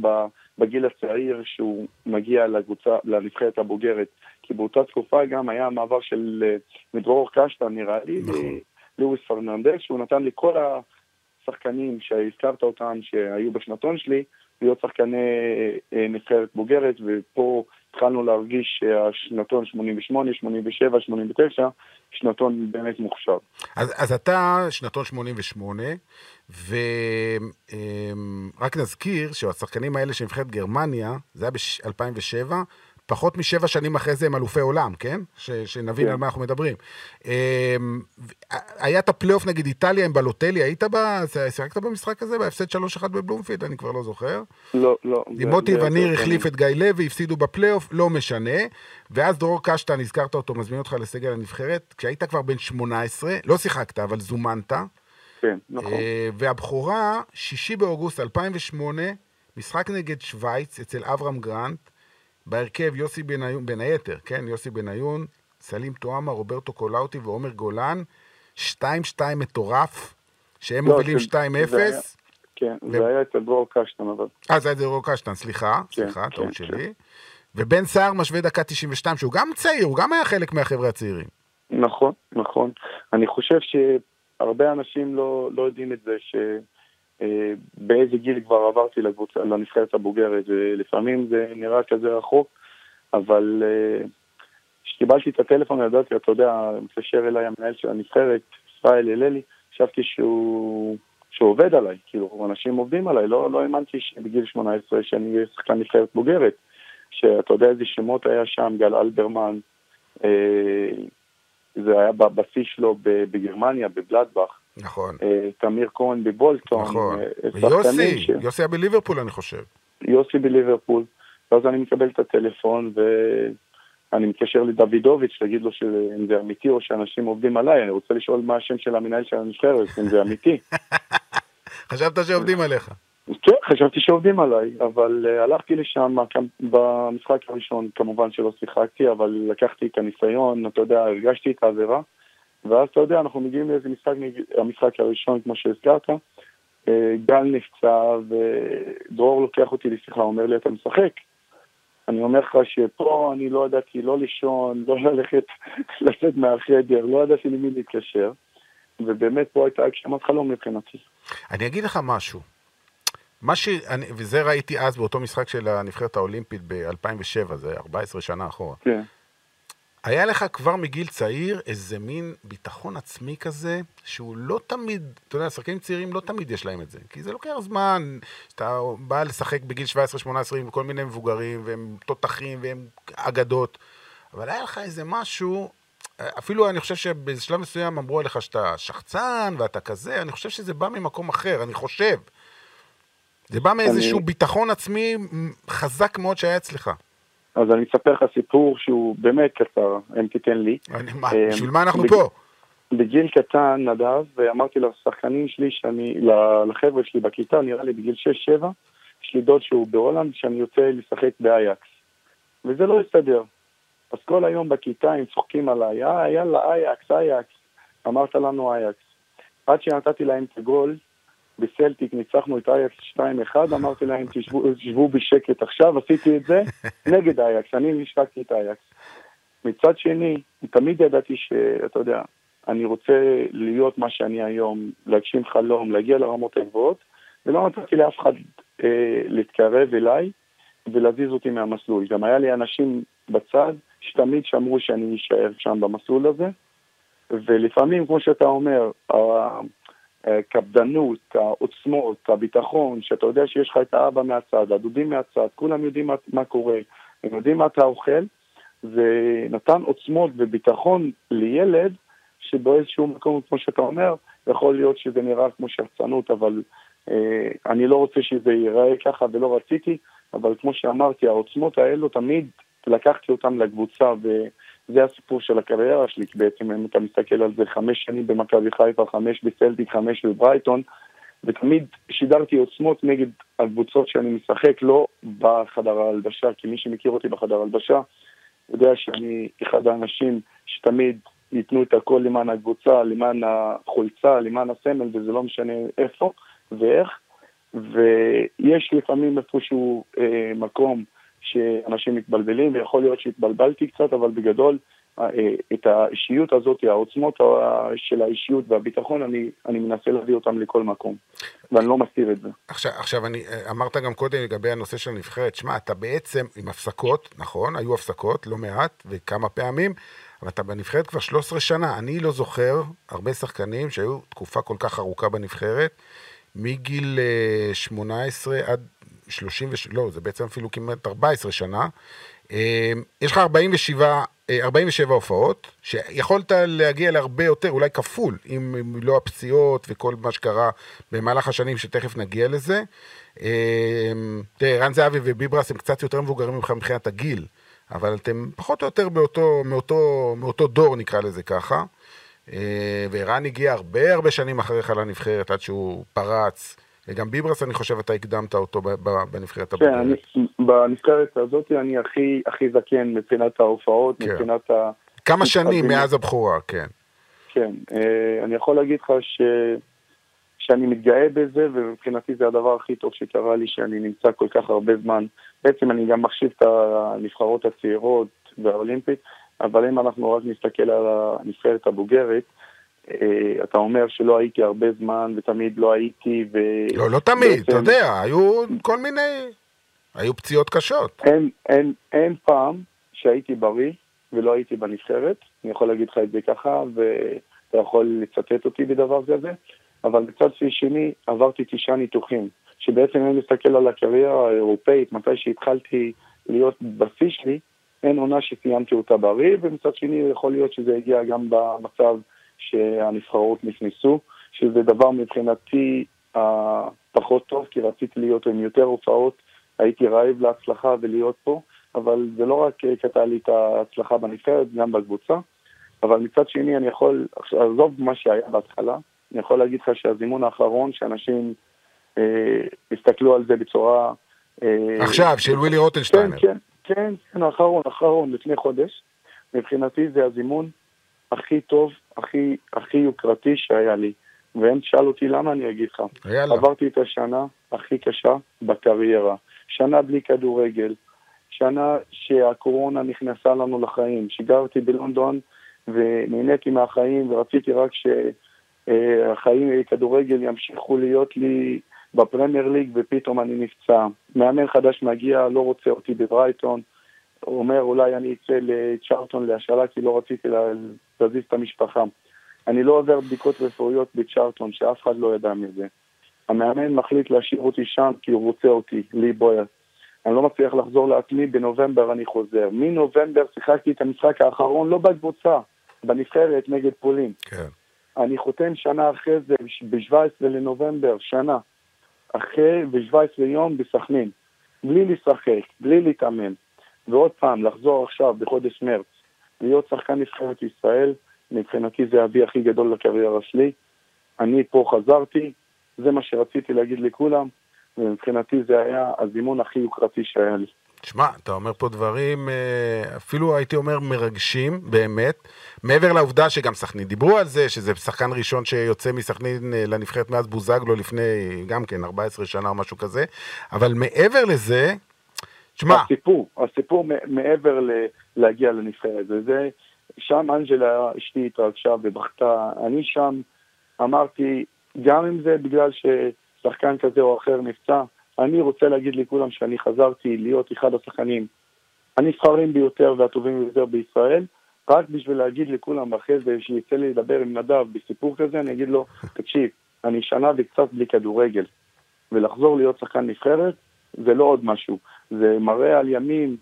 בגיל הצעיר שהוא מגיע לקבוצה, לנבחרת הבוגרת. כי באותה תקופה גם היה המעבר של אה, מדרור קשטן, נראה לי, נכון. לואיס פרננדס, שהוא נתן לי כל השחקנים שהזכרת אותם, שהיו בשנתון שלי, להיות שחקני אה, נבחרת בוגרת, ופה התחלנו להרגיש שהשנתון 88, 87, 89, שנתון באמת מוכשר. אז, אז אתה שנתון 88, ורק נזכיר שהשחקנים האלה של נבחרת גרמניה, זה היה ב-2007, פחות משבע שנים אחרי זה הם אלופי עולם, כן? ש, שנבין כן. על מה אנחנו מדברים. אמ, היה את הפלייאוף נגד איטליה עם באלוטלי, היית בה? שיחקת במשחק הזה? בהפסד 3-1 בבלומפילד? אני כבר לא זוכר. לא, לא. לימוטי וניר החליף את גיא לוי, הפסידו בפלייאוף, לא משנה. ואז דרור קשטן, הזכרת אותו, מזמין אותך לסגל הנבחרת. כשהיית כבר בן 18, לא שיחקת, אבל זומנת. כן, נכון. אה, והבכורה, 6 באוגוסט 2008, משחק נגד שווייץ אצל אברהם גרנט. בהרכב יוסי בניון, בין היתר, כן, יוסי בניון, סלים טועמה, רוברטו קולאוטי ועומר גולן, 2-2 מטורף, שהם לא, מובילים 2-0. כן, ו... זה היה אצל דרור קשטן, אבל... אה, זה היה אצל דרור קשטן, סליחה, כן, סליחה, כן, טעות כן. שלי. ובן סער משווה דקה 92, שהוא גם צעיר, הוא גם היה חלק מהחבר'ה הצעירים. נכון, נכון. אני חושב שהרבה אנשים לא, לא יודעים את זה, ש... אה, באיזה גיל כבר עברתי לקבוצה, לנבחרת הבוגרת, ולפעמים זה נראה כזה רחוק, אבל אה, כשקיבלתי את הטלפון ידעתי, אתה יודע, מתקשר אליי המנהל של הנבחרת, ישראל הללי, חשבתי שהוא, שהוא עובד עליי, כאילו, אנשים עובדים עליי, לא, לא האמנתי שבגיל 18 שאני אהיה שחקן נבחרת בוגרת, שאתה יודע איזה שמות היה שם, גל אלברמן, אה, זה היה בשיא שלו בגרמניה, בבלדבך. נכון. אה, תמיר כהן בבולטון. נכון. אה, ויוסי, ש... יוסי היה בליברפול אני חושב. יוסי בליברפול. ואז אני מקבל את הטלפון ואני מתקשר לדוידוביץ' להגיד לו אם זה אמיתי או שאנשים עובדים עליי, אני רוצה לשאול מה השם של המנהל של הנבחרת, אם זה אמיתי. חשבת שעובדים עליך. כן, חשבתי שעובדים עליי, אבל uh, הלכתי לשם במשחק הראשון, כמובן שלא שיחקתי, אבל לקחתי את הניסיון, אתה יודע, הרגשתי את העבירה. ואז אתה יודע, אנחנו מגיעים לאיזה משחק, המשחק הראשון, כמו שהזכרת, אה, גל נפצע, ודרור לוקח אותי לשיחה, אומר לי, אתה משחק? אני אומר לך שפה אני לא ידעתי לא לישון, לא ללכת, לצאת מהחדר, לא ידעתי למי להתקשר, ובאמת פה הייתה הגשמת חלום מבחינתי. אני אגיד לך משהו. מה ש... אני, וזה ראיתי אז באותו משחק של הנבחרת האולימפית ב-2007, זה 14 שנה אחורה. כן. היה לך כבר מגיל צעיר איזה מין ביטחון עצמי כזה, שהוא לא תמיד, אתה יודע, שחקנים צעירים לא תמיד יש להם את זה. כי זה לוקח זמן, אתה בא לשחק בגיל 17-18 עם כל מיני מבוגרים, והם תותחים והם אגדות. אבל היה לך איזה משהו, אפילו אני חושב שבשלב מסוים אמרו עליך שאתה שחצן ואתה כזה, אני חושב שזה בא ממקום אחר, אני חושב. זה בא מאיזשהו אני- ביטחון עצמי חזק מאוד שהיה אצלך. אז אני אספר לך סיפור שהוא באמת קצר, אם תיתן לי. אה, בשביל מה אנחנו פה? בגיל קטן, נדב, ואמרתי לשחקנים שלי, שאני, לחבר'ה שלי בכיתה, נראה לי בגיל 6-7, יש לי דוד שהוא בהולנד, שאני יוצא לשחק באייאקס. וזה לא הסתדר. אז כל היום בכיתה הם צוחקים עליי, אה, יאללה, אייאקס, אייאקס. אמרת לנו אייאקס. עד שנתתי להם את הגול, בסלטיק ניצחנו את אייאקס 2-1, אמרתי להם, תשבו, בשקט עכשיו, עשיתי את זה נגד אייאקס, אני נשקקתי את אייאקס. מצד שני, תמיד ידעתי שאתה יודע, אני רוצה להיות מה שאני היום, להגשים חלום, להגיע לרמות הגבוהות, ולא נתתי לאף אחד אה, להתקרב אליי ולהזיז אותי מהמסלול. גם היה לי אנשים בצד שתמיד שמרו שאני אשאר שם במסלול הזה, ולפעמים, כמו שאתה אומר, הקפדנות, העוצמות, הביטחון, שאתה יודע שיש לך את האבא מהצד, הדודים מהצד, כולם יודעים מה, מה קורה, הם יודעים מה אתה אוכל, זה נתן עוצמות וביטחון לילד שבאיזשהו מקום, כמו שאתה אומר, יכול להיות שזה נראה כמו שחצנות, אבל אה, אני לא רוצה שזה ייראה ככה ולא רציתי, אבל כמו שאמרתי, העוצמות האלו תמיד לקחתי אותן לקבוצה, וזה הסיפור של הקריירה שלי, כי בעצם אם אתה מסתכל על זה, חמש שנים במכבי חיפה, חמש בסלטיק, חמש בברייטון, ותמיד שידרתי עוצמות נגד הקבוצות שאני משחק, לא בחדר ההלבשה, כי מי שמכיר אותי בחדר ההלבשה, יודע שאני אחד האנשים שתמיד ייתנו את הכל למען הקבוצה, למען החולצה, למען הסמל, וזה לא משנה איפה ואיך. ויש לפעמים איפשהו אה, מקום שאנשים מתבלבלים, ויכול להיות שהתבלבלתי קצת, אבל בגדול, אה, את האישיות הזאת, העוצמות ה- של האישיות והביטחון, אני, אני מנסה להביא אותם לכל מקום, ואני לא מסתיר את זה. עכשיו, עכשיו אני, אה, אמרת גם קודם לגבי הנושא של הנבחרת, שמע, אתה בעצם עם הפסקות, נכון, היו הפסקות, לא מעט, וכמה פעמים, אבל אתה בנבחרת כבר 13 שנה. אני לא זוכר הרבה שחקנים שהיו תקופה כל כך ארוכה בנבחרת, מגיל אה, 18 עד 30, וש... לא, זה בעצם אפילו כמעט 14 שנה. אה, יש לך 47, אה, 47 הופעות, שיכולת להגיע להרבה יותר, אולי כפול, אם לא הפציעות וכל מה שקרה במהלך השנים, שתכף נגיע לזה. אה, תראה, רן זהבי וביברס הם קצת יותר מבוגרים ממך מבחינת הגיל, אבל אתם פחות או יותר באותו, מאותו, מאותו דור, נקרא לזה ככה. אה, וערן הגיע הרבה הרבה שנים אחריך לנבחרת, עד שהוא פרץ. וגם ביברס, אני חושב, אתה הקדמת אותו בנבחרת כן, הבוגרת. אני, בנבחרת הזאת אני הכי, הכי זקן מבחינת ההופעות, כן. מבחינת ה... כמה שנים אז- מאז הבכורה, כן. כן, אה, אני יכול להגיד לך ש... שאני מתגאה בזה, ומבחינתי זה הדבר הכי טוב שקרה לי, שאני נמצא כל כך הרבה זמן. בעצם אני גם מחשיב את הנבחרות הצעירות והאולימפית, אבל אם אנחנו רק נסתכל על הנבחרת הבוגרת, אתה אומר שלא הייתי הרבה זמן, ותמיד לא הייתי, ו... לא, לא תמיד, בעצם- אתה יודע, היו כל מיני... היו פציעות קשות. אין, אין, אין פעם שהייתי בריא ולא הייתי בנבחרת, אני יכול להגיד לך את זה ככה, ואתה יכול לצטט אותי בדבר כזה, אבל מצד שני עברתי תשעה ניתוחים, שבעצם אם נסתכל על הקריירה האירופאית, מתי שהתחלתי להיות בשיא שלי, אין עונה שסיימתי אותה בריא, ומצד שני יכול להיות שזה הגיע גם במצב שהנבחרות נכנסו, שזה דבר מבחינתי אה, פחות טוב, כי רציתי להיות עם יותר הופעות, הייתי רעב להצלחה ולהיות פה, אבל זה לא רק אה, קטע לי את ההצלחה בנבחרת, גם בקבוצה, אבל מצד שני אני יכול, עזוב מה שהיה בהתחלה, אני יכול להגיד לך שהזימון האחרון, שאנשים אה, הסתכלו על זה בצורה... אה, עכשיו, של ווילי כן, רוטנשטיינר. כן, כן, כן, האחרון, האחרון, לפני חודש. מבחינתי זה הזימון הכי טוב, הכי, הכי יוקרתי שהיה לי. ואם תשאל אותי למה, אני אגיד לך. יאללה. עברתי את השנה הכי קשה בקריירה. שנה בלי כדורגל. שנה שהקורונה נכנסה לנו לחיים. שגרתי בלונדון ונהניתי מהחיים ורציתי רק שהחיים כדורגל ימשיכו להיות לי בפרמייר ליג ופתאום אני נפצע. מאמן חדש מגיע, לא רוצה אותי בברייטון. אומר אולי אני אצא לצ'ארטון להשאלה כי לא רציתי לה- להזיז את המשפחה. אני לא עובר בדיקות רפואיות בצ'ארטון, שאף אחד לא ידע מזה. המאמן מחליט להשאיר אותי שם כי הוא רוצה אותי, לי בויאס. אני לא מצליח לחזור לעצמי, בנובמבר אני חוזר. מנובמבר שיחקתי את המשחק האחרון, לא בקבוצה, בנבחרת נגד פולין. כן. אני חותם שנה אחרי זה, ב-17 לנובמבר, שנה, אחרי, ב-17 יום בסכנין, בלי לשחק, בלי להתאמן. ועוד פעם, לחזור עכשיו בחודש מרץ, להיות שחקן נבחרת ישראל, מבחינתי זה האבי הכי גדול לקריירה שלי. אני פה חזרתי, זה מה שרציתי להגיד לכולם, ומבחינתי זה היה הזימון הכי יוקרתי שהיה לי. תשמע, אתה אומר פה דברים, אה, אפילו הייתי אומר מרגשים, באמת. מעבר לעובדה שגם סכנין דיברו על זה, שזה שחקן ראשון שיוצא מסכנין אה, לנבחרת מאז בוזגלו לפני גם כן 14 שנה או משהו כזה, אבל מעבר לזה, תשמע... הסיפור, הסיפור מעבר ל- להגיע לנבחרת, וזה, שם אנג'לה אשתי התרגשה ובכתה, אני שם אמרתי, גם אם זה בגלל ששחקן כזה או אחר נפצע, אני רוצה להגיד לכולם שאני חזרתי להיות אחד השחקנים הנבחרים ביותר והטובים ביותר בישראל, רק בשביל להגיד לכולם אחרי זה, שיצא לי לדבר עם נדב בסיפור כזה, אני אגיד לו, תקשיב, אני שנה וקצת בלי כדורגל, ולחזור להיות שחקן נבחרת, זה לא עוד משהו. זה מראה על ימים,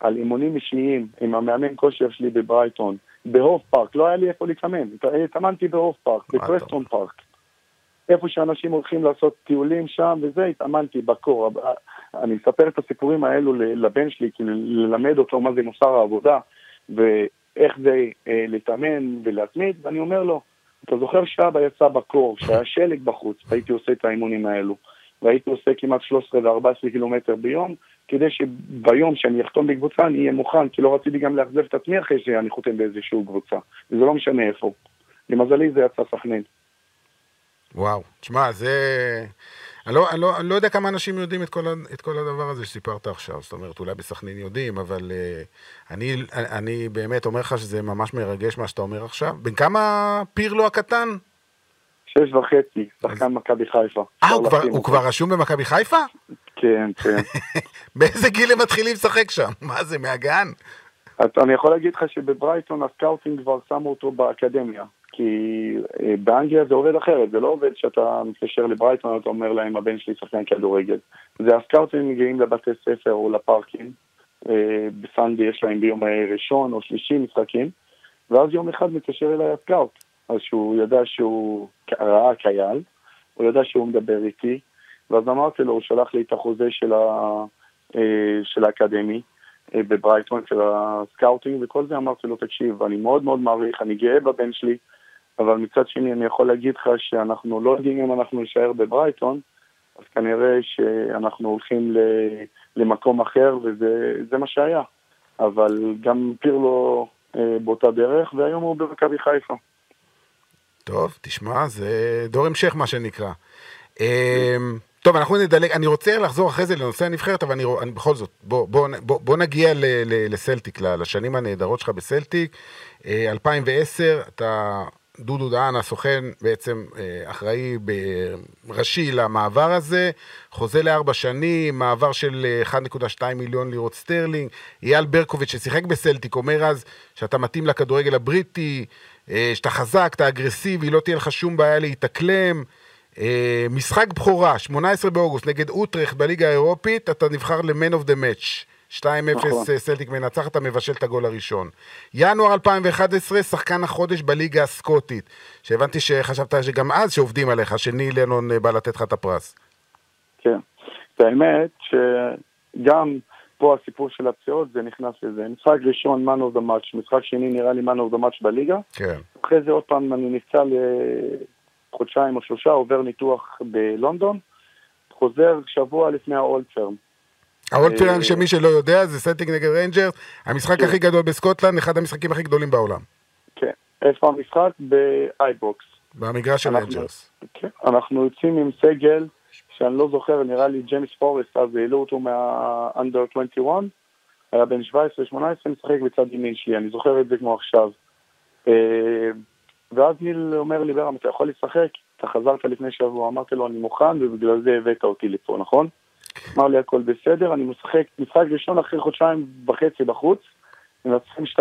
על אימונים אישיים עם המאמן כושר שלי בברייטון, בהוף פארק, לא היה לי איפה להתאמן, התאמנתי בהוף פארק, בפרסטון פארק. איפה שאנשים הולכים לעשות טיולים שם וזה, התאמנתי בקור. אני אספר את הסיפורים האלו לבן שלי, כאילו ללמד אותו מה זה מוסר העבודה, ואיך זה אה, להתאמן ולהתמיד, ואני אומר לו, אתה זוכר שאבא יצא בקור, שהיה שלג בחוץ, והייתי עושה את האימונים האלו, והייתי עושה כמעט 13 ו-14 קילומטר ביום, כדי שביום שאני אחתום בקבוצה אני אהיה מוכן, כי לא רציתי גם לאכזב את עצמי אחרי שאני חותם באיזושהי קבוצה, וזה לא משנה איפה. למזלי זה יצא סכנין. וואו, תשמע, זה... אני לא, אני, לא, אני לא יודע כמה אנשים יודעים את כל, את כל הדבר הזה שסיפרת עכשיו, זאת אומרת, אולי בסכנין יודעים, אבל uh, אני, אני באמת אומר לך שזה ממש מרגש מה שאתה אומר עכשיו. בן כמה פירלו הקטן? שש וחצי, שחקן. מכבי חיפה. אה, הוא, כבר, רשום במכבי חיפה? כן, כן. באיזה גיל הם מתחילים לשחק שם? מה זה, מהגן? אני יכול להגיד לך שבברייטון ה scouting כבר שמו אותו באקדמיה. כי אה, באנגליה זה עובד אחרת, זה לא עובד שאתה מתקשר לברייטון ואתה אומר להם הבן שלי שחקן כדורגל. זה הסקאוטים מגיעים לבתי ספר או לפארקים, אה, ב Sunday יש להם ביום ראשון או שלישי משחקים, ואז יום אחד מתקשר אליי ה scout, אז שהוא ידע שהוא ראה כיאל, הוא ידע שהוא מדבר איתי, ואז אמרתי לו, הוא שלח לי את החוזה של, ה, אה, של ה academy, בברייטון של ה scouting וכל זה, אמרתי לו, תקשיב, אני מאוד מאוד מעריך, אני גאה בבן שלי, אבל מצד שני אני יכול להגיד לך שאנחנו לא יודעים אם אנחנו נשאר בברייטון, אז כנראה שאנחנו הולכים למקום אחר וזה מה שהיה. אבל גם פירלו אה, באותה דרך, והיום הוא במכבי חיפה. טוב, תשמע, זה דור המשך מה שנקרא. אה, טוב, אנחנו נדלג, אני רוצה לחזור אחרי זה לנושא הנבחרת, אבל אני, אני בכל זאת, בוא, בוא, בוא, בוא נגיע ל, ל, לסלטיק, לשנים הנהדרות שלך בסלטיק. 2010, אה, אתה דודו דהן, הסוכן, בעצם אה, אחראי ראשי למעבר הזה, חוזה לארבע שנים, מעבר של 1.2 אה, מיליון לירות סטרלינג. אייל ברקוביץ', ששיחק בסלטיק, אומר אז שאתה מתאים לכדורגל הבריטי, שאתה חזק, אתה אגרסיבי, לא תהיה לך שום בעיה להתאקלם. משחק בכורה, 18 באוגוסט, נגד אוטרכט בליגה האירופית, אתה נבחר ל-Man of the Match. 2-0 נכון. סלטיק מנצח, אתה מבשל את הגול הראשון. ינואר 2011, שחקן החודש בליגה הסקוטית, שהבנתי שחשבת שגם אז שעובדים עליך, שניל לנון אה, בא לתת לך את הפרס. כן, האמת שגם פה הסיפור של הפציעות זה נכנס לזה. משחק ראשון, man of the match, משחק שני נראה לי man of the match בליגה. כן. אחרי זה עוד פעם אני נפצע לחודשיים או שלושה, עובר ניתוח בלונדון, חוזר שבוע לפני האולטרם. האולטרן, אה, שמי שלא יודע, זה סלטיק נגד ריינג'רס, המשחק כן. הכי גדול בסקוטלנד, אחד המשחקים הכי גדולים בעולם. כן, איפה המשחק? באייבוקס. במגרש של ריינג'רס. כן, אנחנו יוצאים עם סגל, שאני לא זוכר, נראה לי ג'יימס פורסט, אז העלו אותו מה-under 21, היה בן 17-18, משחק בצד ימין שלי, אני זוכר את זה כמו עכשיו. אה, ואז ניל אומר לי, בירם, אתה יכול לשחק? אתה חזרת לפני שבוע, אמרתי לו, אני מוכן, ובגלל זה הבאת אותי לפה, נכון? אמר לי הכל בסדר, אני משחק משחק ראשון אחרי חודשיים וחצי בחוץ, מנצחים 2-0,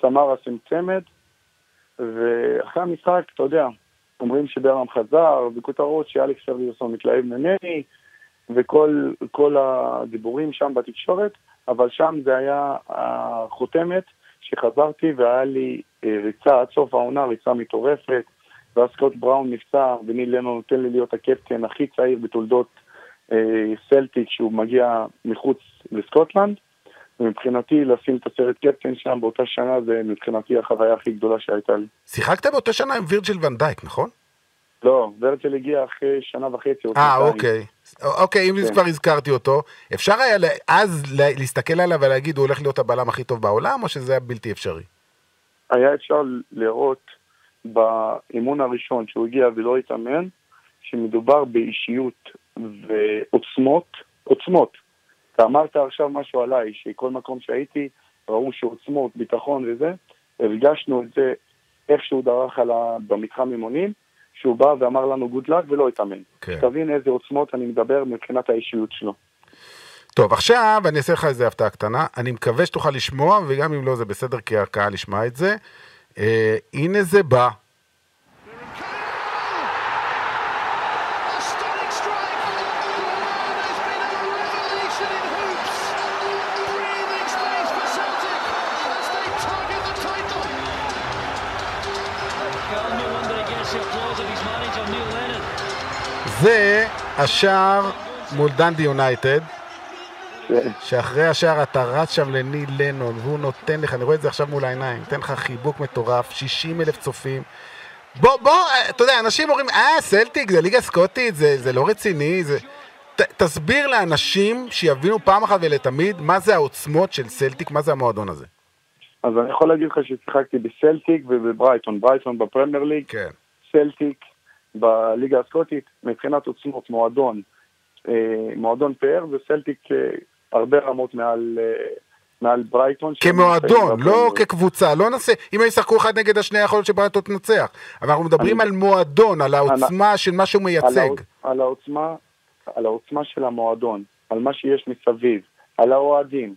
סמרה צמד, ואחרי המשחק, אתה יודע, אומרים שברם חזר, וכותרות שאלכס פרדיוסון מתלהב ממני, וכל הדיבורים שם בתקשורת, אבל שם זה היה החותמת שחזרתי והיה לי אה, ריצה עד סוף העונה, ריצה מטורפת, ואז סקוט בראון נפצע, וניל לנו נותן לי להיות הקפטן הכי צעיר בתולדות אה, סלטיק, שהוא מגיע מחוץ לסקוטלנד. ומבחינתי לשים את הסרט קפטן שם באותה שנה זה מבחינתי החוויה הכי גדולה שהייתה לי. שיחקת באותה שנה עם וירג'יל ונדייק, נכון? לא, ורצל הגיע אחרי שנה וחצי. אה, אוקיי. אוקיי, אם כן. כבר הזכרתי אותו, אפשר היה אז לה- להסתכל עליו ולהגיד הוא הולך להיות הבלם הכי טוב בעולם, או שזה היה בלתי אפשרי? היה אפשר לראות באימון הראשון שהוא הגיע ולא התאמן, שמדובר באישיות ועוצמות, עוצמות. אתה אמרת עכשיו משהו עליי, שכל מקום שהייתי, ראו שעוצמות, ביטחון וזה, הרגשנו את זה איך שהוא דרך ה... במתחם אימונים, שהוא בא ואמר לנו גוד לק ולא התאמן. כן. תבין איזה עוצמות אני מדבר מבחינת האישיות שלו. טוב, עכשיו אני אעשה לך איזה הפתעה קטנה. אני מקווה שתוכל לשמוע, וגם אם לא, זה בסדר, כי הקהל ישמע את זה. אה, הנה זה בא. זה השער מול דנדי יונייטד, כן. שאחרי השער אתה רץ שם לניל לנון, והוא נותן לך, אני רואה את זה עכשיו מול העיניים, נותן לך חיבוק מטורף, 60 אלף צופים. בוא, בוא, אה, אתה יודע, אנשים אומרים, אה, סלטיק, זה ליגה סקוטית, זה, זה לא רציני, זה... ת, תסביר לאנשים שיבינו פעם אחת ולתמיד מה זה העוצמות של סלטיק, מה זה המועדון הזה. אז אני יכול להגיד לך ששיחקתי בסלטיק ובברייטון. ברייטון בפרמייר ליג, כן. סלטיק בליגה הסקוטית, מבחינת עוצמות, מועדון, אה, מועדון פאר וסלטיק אה, הרבה רמות מעל, אה, מעל ברייטון. כמועדון, לא ליג. כקבוצה, לא נעשה, אם הם ישחקו אחד נגד השני, יכול להיות שברייטון תנצח. אבל אנחנו מדברים אני- על מועדון, על העוצמה של מה שהוא על, מייצג. העוצ- על, העוצמה, על העוצמה של המועדון, על מה שיש מסביב, על האוהדים,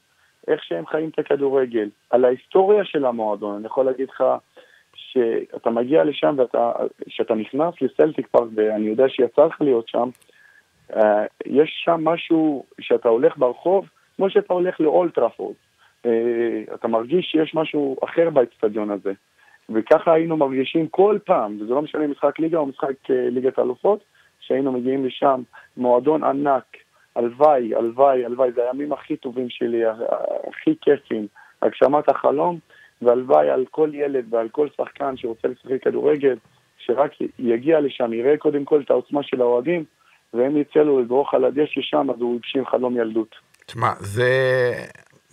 איך שהם חיים את הכדורגל, על ההיסטוריה של המועדון. אני יכול להגיד לך שאתה מגיע לשם ואתה שאתה נכנס לסלטיק פארק, ואני יודע שיצא לך להיות שם, אה, יש שם משהו שאתה הולך ברחוב, כמו שאתה הולך לאולטראפורד. אה, אתה מרגיש שיש משהו אחר באצטדיון הזה. וככה היינו מרגישים כל פעם, וזה לא משנה משחק ליגה או משחק אה, ליגת האלופות, שהיינו מגיעים לשם, מועדון ענק, הלוואי, הלוואי, הלוואי, זה הימים הכי טובים שלי, הכי כיפים, הגשמת החלום, והלוואי על כל ילד ועל כל שחקן שרוצה לשחק כדורגל, שרק יגיע לשם, יראה קודם כל את העוצמה של האוהדים, ואם יצא לו לדרוך על הדשא שם, אז הוא הגשים חלום ילדות. תשמע, זה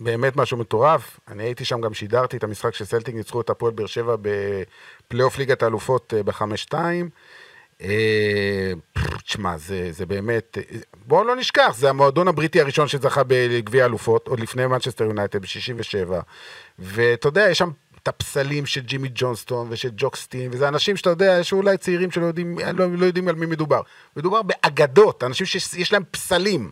באמת משהו מטורף. אני הייתי שם, גם שידרתי את המשחק שסלטיק ניצחו את הפועל באר שבע בפלייאוף ליגת האלופות אה, בחמש-שתיים. אה, תשמע, זה, זה באמת... אה, בואו לא נשכח, זה המועדון הבריטי הראשון שזכה בגביע האלופות, עוד לפני מנצ'סטר יונייטד ב-67. ואתה יודע, יש שם את הפסלים של ג'ימי ג'ונסטון ושל ג'וק סטיין, וזה אנשים שאתה יודע, יש אולי צעירים שלא יודעים, לא, לא יודעים על מי מדובר. מדובר באגדות, אנשים שיש להם פסלים.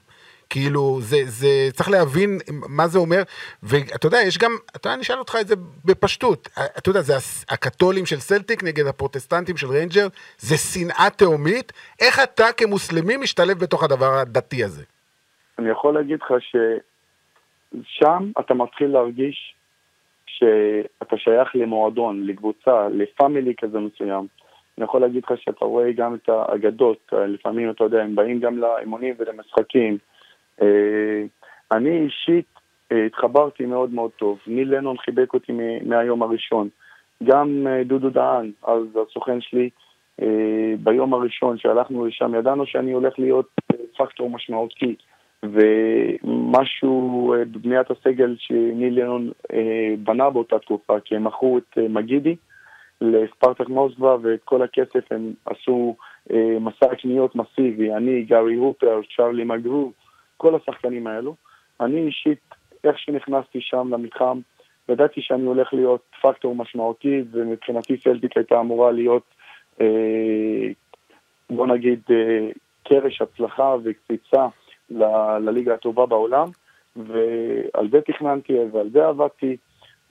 כאילו, זה, זה, צריך להבין מה זה אומר, ואתה יודע, יש גם, אתה יודע, אני אשאל אותך את זה בפשטות, אתה יודע, זה הקתולים של סלטיק נגד הפרוטסטנטים של ריינג'רס, זה שנאה תהומית, איך אתה כמוסלמי משתלב בתוך הדבר הדתי הזה? אני יכול להגיד לך ששם אתה מתחיל להרגיש שאתה שייך למועדון, לקבוצה, לפאמילי כזה מסוים. אני יכול להגיד לך שאתה רואה גם את האגדות, לפעמים אתה יודע, הם באים גם לאימונים ולמשחקים. אה, אני אישית אה, התחברתי מאוד מאוד טוב. ניל לנון חיבק אותי מהיום הראשון. גם אה, דודו דהן, אז הסוכן שלי, ביום הראשון שהלכנו לשם, ידענו שאני הולך להיות פקטור משמעותי. ומשהו בבניית הסגל שניל לנון בנה באותה תקופה, כי הם מכרו את מגידי לספרטק מוסקבה ואת כל הכסף הם עשו מסע קניות מסיבי, אני, גארי הופר, צ'רלי מגרו, כל השחקנים האלו. אני אישית, איך שנכנסתי שם למתחם, ידעתי שאני הולך להיות פקטור משמעותי, ומבחינתי סלטיק הייתה אמורה להיות, אה, בוא נגיד, אה, קרש הצלחה וקפיצה ל- לליגה הטובה בעולם, ועל זה תכננתי ועל זה עבדתי,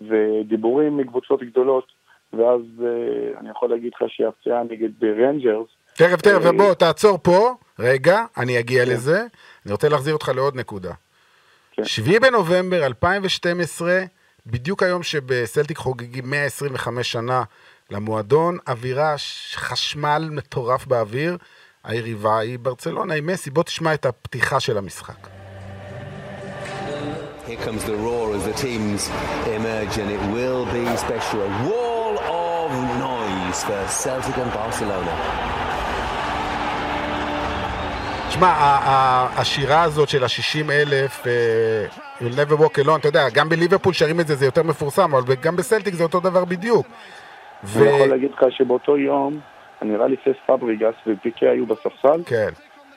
ודיבורים מקבוצות גדולות, ואז אה, אני יכול להגיד לך שהפציעה נגד רנג'רס, תכף, תכף, אה, ובוא, תעצור פה, רגע, אני אגיע לזה. אני רוצה להחזיר אותך לעוד נקודה. כן. 7 בנובמבר 2012, בדיוק היום שבסלטיק חוגגים 125 שנה למועדון, אווירה, חשמל מטורף באוויר. היריבה היא ברצלונה עם מסי. בוא תשמע את הפתיחה של המשחק. Here comes the roar as the teams emerge, and it will be special. A wall of noise for Celtic and Barcelona. תשמע, השירה הזאת של ה-60 אלף, You'll never walk alone, אתה יודע, גם בליברפול שרים את זה, זה יותר מפורסם, אבל גם בסלטיק זה אותו דבר בדיוק. אני יכול להגיד לך שבאותו יום, נראה לי סס פבריגס ופיקי היו בספסל, כן,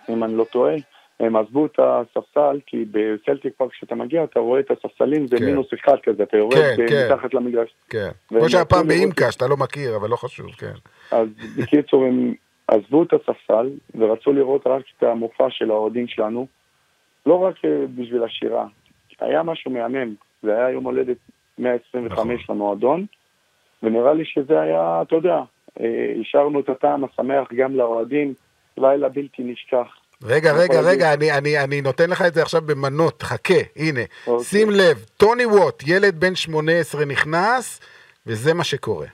אם אני לא טועה. הם עזבו את הספסל, כי בסלטיק פארק כשאתה מגיע, אתה רואה את הספסלים, זה כן. מינוס אחד כזה, אתה יורד כן, כן. מתחת למגרש. כן. כמו שהיה פעם באימקה, שאתה לא מכיר, אבל לא חשוב, כן. אז בקיצור, הם עזבו את הספסל ורצו לראות רק את המופע של האוהדים שלנו, לא רק אה, בשביל השירה. היה משהו מהמם, זה היה יום הולדת 125 למועדון, ונראה לי שזה היה, אתה יודע, אה, השארנו את הטעם השמח גם לאוהדים, לילה בלתי נשכח. רגע, רגע, רגע, אני, אני, אני נותן לך את זה עכשיו במנות, חכה, הנה. אוקיי. שים לב, טוני ווט, ילד בן 18 נכנס, וזה מה שקורה.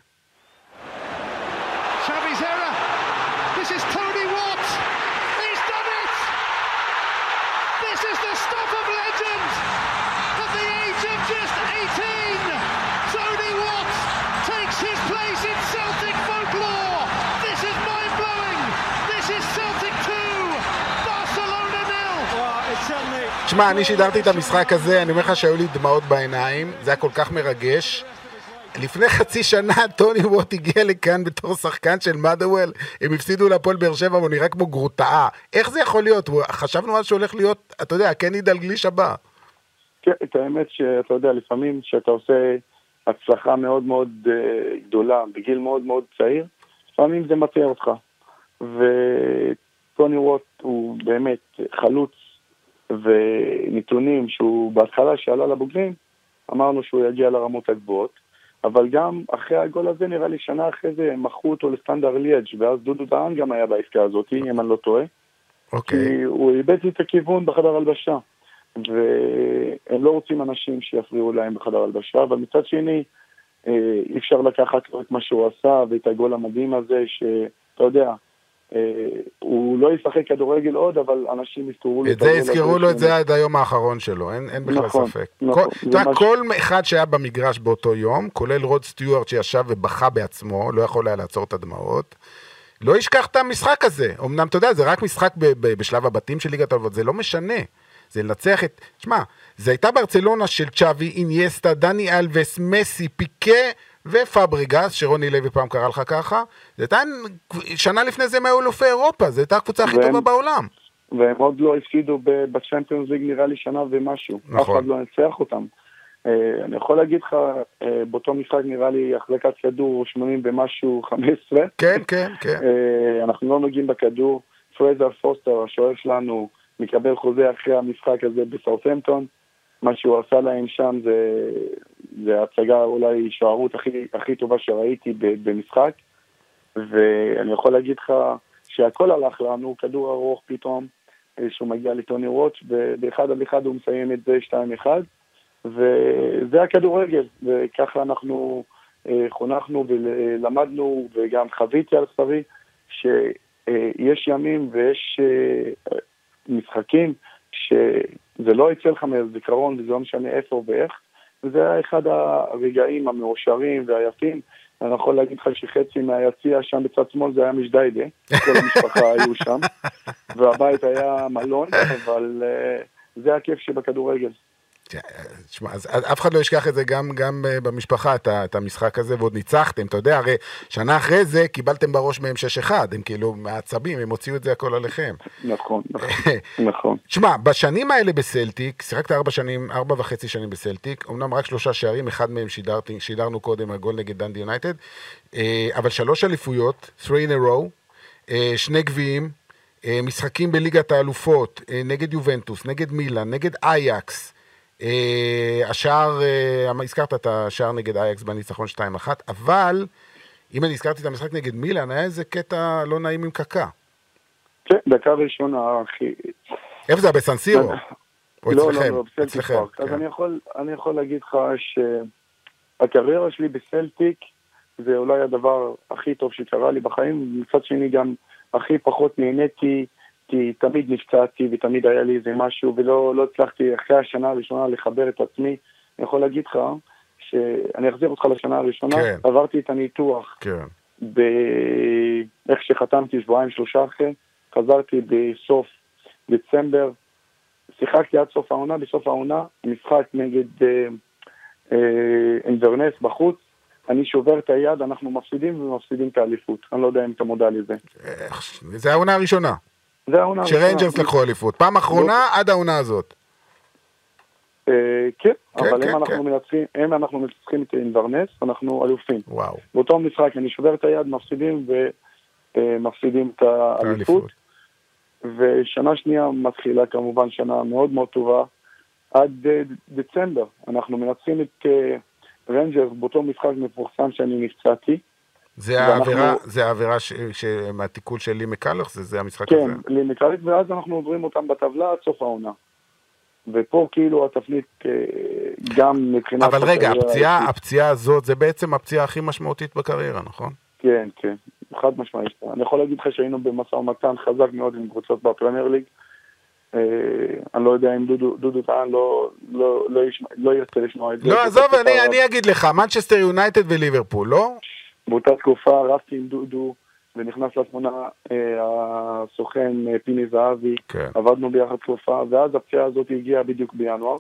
תשמע, אני שידרתי את המשחק הזה, אני אומר לך שהיו לי דמעות בעיניים, זה היה כל כך מרגש. לפני חצי שנה טוני ווט הגיע לכאן בתור שחקן של מאדוול, הם הפסידו להפועל באר שבע והוא נראה כמו גרוטאה. איך זה יכול להיות? חשבנו אז שהוא הולך להיות, אתה יודע, קני דלגליש הבא. כן, את האמת שאתה יודע, לפעמים כשאתה עושה הצלחה מאוד מאוד אה, גדולה בגיל מאוד מאוד צעיר, לפעמים זה מטעה אותך. וטוני ווט הוא באמת חלוץ ונתונים שהוא בהתחלה שעלה לבוגרים, אמרנו שהוא יגיע לרמות הגבוהות, אבל גם אחרי הגול הזה, נראה לי שנה אחרי זה, הם מכרו אותו לסטנדר ליאג' ואז דודו דהן גם היה בעסקה הזאת, אם אני לא טועה. אוקיי. כי הוא איבד את הכיוון בחדר הלבשה. והם לא רוצים אנשים שיפריעו להם בחדר הלבשה, אבל מצד שני, אה, אי אפשר לקחת לו את מה שהוא עשה ואת הגול המדהים הזה, שאתה יודע, הוא לא ישחק כדורגל עוד, אבל אנשים יזכרו לו את זה יזכרו לו את זה עד היום האחרון שלו, אין, אין בכלל נכון, ספק. נכון, כל, זה אתה ממש- כל אחד שהיה במגרש באותו יום, כולל רוד סטיוארט שישב ובכה בעצמו, לא יכול היה לעצור את הדמעות, לא ישכח את המשחק הזה. אמנם, אתה יודע, זה רק משחק ב- ב- בשלב הבתים של ליגת העולמות, זה לא משנה. זה לנצח את... שמע, זה הייתה ברצלונה של צ'אבי, אינייסטה, דני אלווס, מסי, פיקה ופבריגס, שרוני לוי פעם קרא לך ככה. זה הייתה... שנה לפני זה הם היו אלופי אירופה, זו הייתה הקבוצה הכי טובה בעולם. והם עוד לא הפסידו בצ'מפיונס ליג נראה לי שנה ומשהו. נכון. אף אחד לא ניצח אותם. אה, אני יכול להגיד לך, אה, באותו משחק נראה לי החזקת כדור 80 ומשהו 15. כן, כן, כן. אה, אנחנו לא נוגעים בכדור. פרזר פוסטר, השוער שלנו, מקבל חוזה אחרי המשחק הזה בסאות'מפטון. מה שהוא עשה להם שם זה, זה הצגה אולי שוערות הכי, הכי טובה שראיתי במשחק. ואני יכול להגיד לך שהכל הלך לנו, כדור ארוך פתאום, אה, שהוא מגיע לטוני ווטש, ובאחד על אחד הוא מסיים את זה 2-1, וזה הכדורגל, וככה אנחנו אה, חונכנו ולמדנו, וגם חוויתי על בשרי, שיש ימים ויש אה, משחקים שזה לא יצא לך מהזיכרון וזה לא משנה איפה ואיך, וזה היה אחד הרגעים המאושרים והיפים. אני יכול להגיד לך שחצי מהיציע שם בצד שמאל זה היה משדיידה, כל המשפחה היו שם, והבית היה מלון, אבל uh, זה הכיף שבכדורגל. תשמע, אז אף אחד לא ישכח את זה גם, גם אה, במשפחה, את, את המשחק הזה, ועוד ניצחתם, אתה יודע, הרי שנה אחרי זה קיבלתם בראש מהם 6-1, הם כאילו מעצבים, הם הוציאו את זה הכל עליכם. נכון, נכון, נכון. תשמע, בשנים האלה בסלטיק, שיחקת ארבע שנים, ארבע וחצי שנים בסלטיק, אמנם רק שלושה שערים, אחד מהם שידרתי, שידרנו קודם, הגול נגד דנדי יונייטד, אה, אבל שלוש אליפויות, 3 in a row, אה, שני גביעים, משחקים בליגת האלופות, נגד יובנטוס, נגד מילאן, נגד אייקס, השער, אה, הזכרת את השער נגד אייקס בניצחון 2-1, אבל אם אני הזכרתי את המשחק נגד מילאן, היה איזה קטע לא נעים עם קקה. כן, דקה ראשונה, אחי. איפה זה היה? בסנסירו? או לא, אצלכם? לא, לא, בסלטיק אצלכם, פארק. אז כן. אני יכול, אני יכול להגיד לך הקריירה שלי בסלטיק זה אולי הדבר הכי טוב שקרה לי בחיים, מצד שני גם הכי פחות נהניתי, כי תמיד נפצעתי ותמיד היה לי איזה משהו, ולא לא הצלחתי אחרי השנה הראשונה לחבר את עצמי. אני יכול להגיד לך, שאני אחזיר אותך לשנה הראשונה, כן. עברתי את הניתוח כן. ב... איך שחתמתי שבועיים שלושה אחרי, חזרתי בסוף דצמבר, שיחקתי עד סוף העונה, בסוף העונה, משחק נגד אה, אה, אינברנס בחוץ, אני שובר את היד, אנחנו מפסידים ומפסידים את האליפות. אני לא יודע אם אתה מודע לזה. איך- זה העונה הראשונה, זה העונה הראשונה. שריינג'רס לקחו אליפות. פעם אחרונה עד העונה הזאת. אה, כן, כן, אבל כן, אם אנחנו כן. מנצחים, אם אנחנו מנצחים את אינברנס, אנחנו אלופים. וואו. באותו משחק אני שובר את היד, מפסידים ומפסידים את האליפות. ושנה שנייה מתחילה כמובן שנה מאוד מאוד טובה עד אה, דצמבר. אנחנו מנצחים את אה, רנג'רס באותו משחק מפורסם שאני נפצעתי. זה העבירה, זה העבירה ש- מהתיקול של לי מקלח, זה זה המשחק כן, הזה. למקרית, ואז אנחנו עוברים אותם בטבלה עד סוף העונה. ופה כאילו התפנית אה, גם מבחינת... אבל רגע, הפציעה. הפציעה הזאת זה בעצם הפציעה הכי משמעותית בקריירה, נכון? כן, כן, חד משמעית. אני יכול להגיד לך שהיינו במשא ומתן חזק מאוד עם קבוצות בפרמייר ליג. אה, אני לא יודע אם דודו, דודו טען לא, לא, לא, ישמע, לא ירצה לשמוע את זה. לא, עזוב, אני אני אגיד לך, מנצ'סטר יונייטד וליברפול, לא? באותה תקופה רבתי עם דודו, ונכנס לתמונה אה, הסוכן אה, פיני זהבי, כן. עבדנו ביחד תקופה, ואז הפציעה הזאת הגיעה בדיוק בינואר.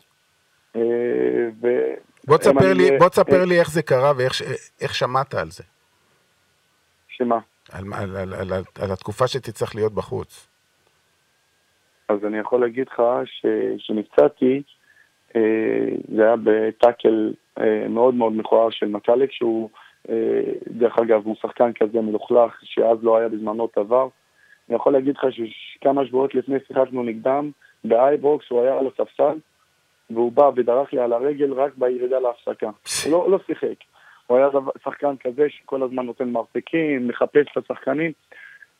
אה, ו... בוא תספר לי, בוא תספר אה, לי איך זה קרה ואיך שמעת על זה. שמה? על, על, על, על, על התקופה שתצטרך להיות בחוץ. אז אני יכול להגיד לך שנפצעתי, אה, זה היה בטאקל אה, מאוד מאוד מכוער של מקאלוק, שהוא, דרך אגב, הוא שחקן כזה מלוכלך, שאז לא היה בזמנו VAR. אני יכול להגיד לך שכמה שבועות לפני שיחקנו נגדם, באייבוקס הוא היה על הספסל, והוא בא ודרך לי על הרגל רק בירידה להפסקה. הוא לא, לא שיחק. הוא היה דבר- שחקן כזה שכל הזמן נותן מרפקים, מחפש את השחקנים,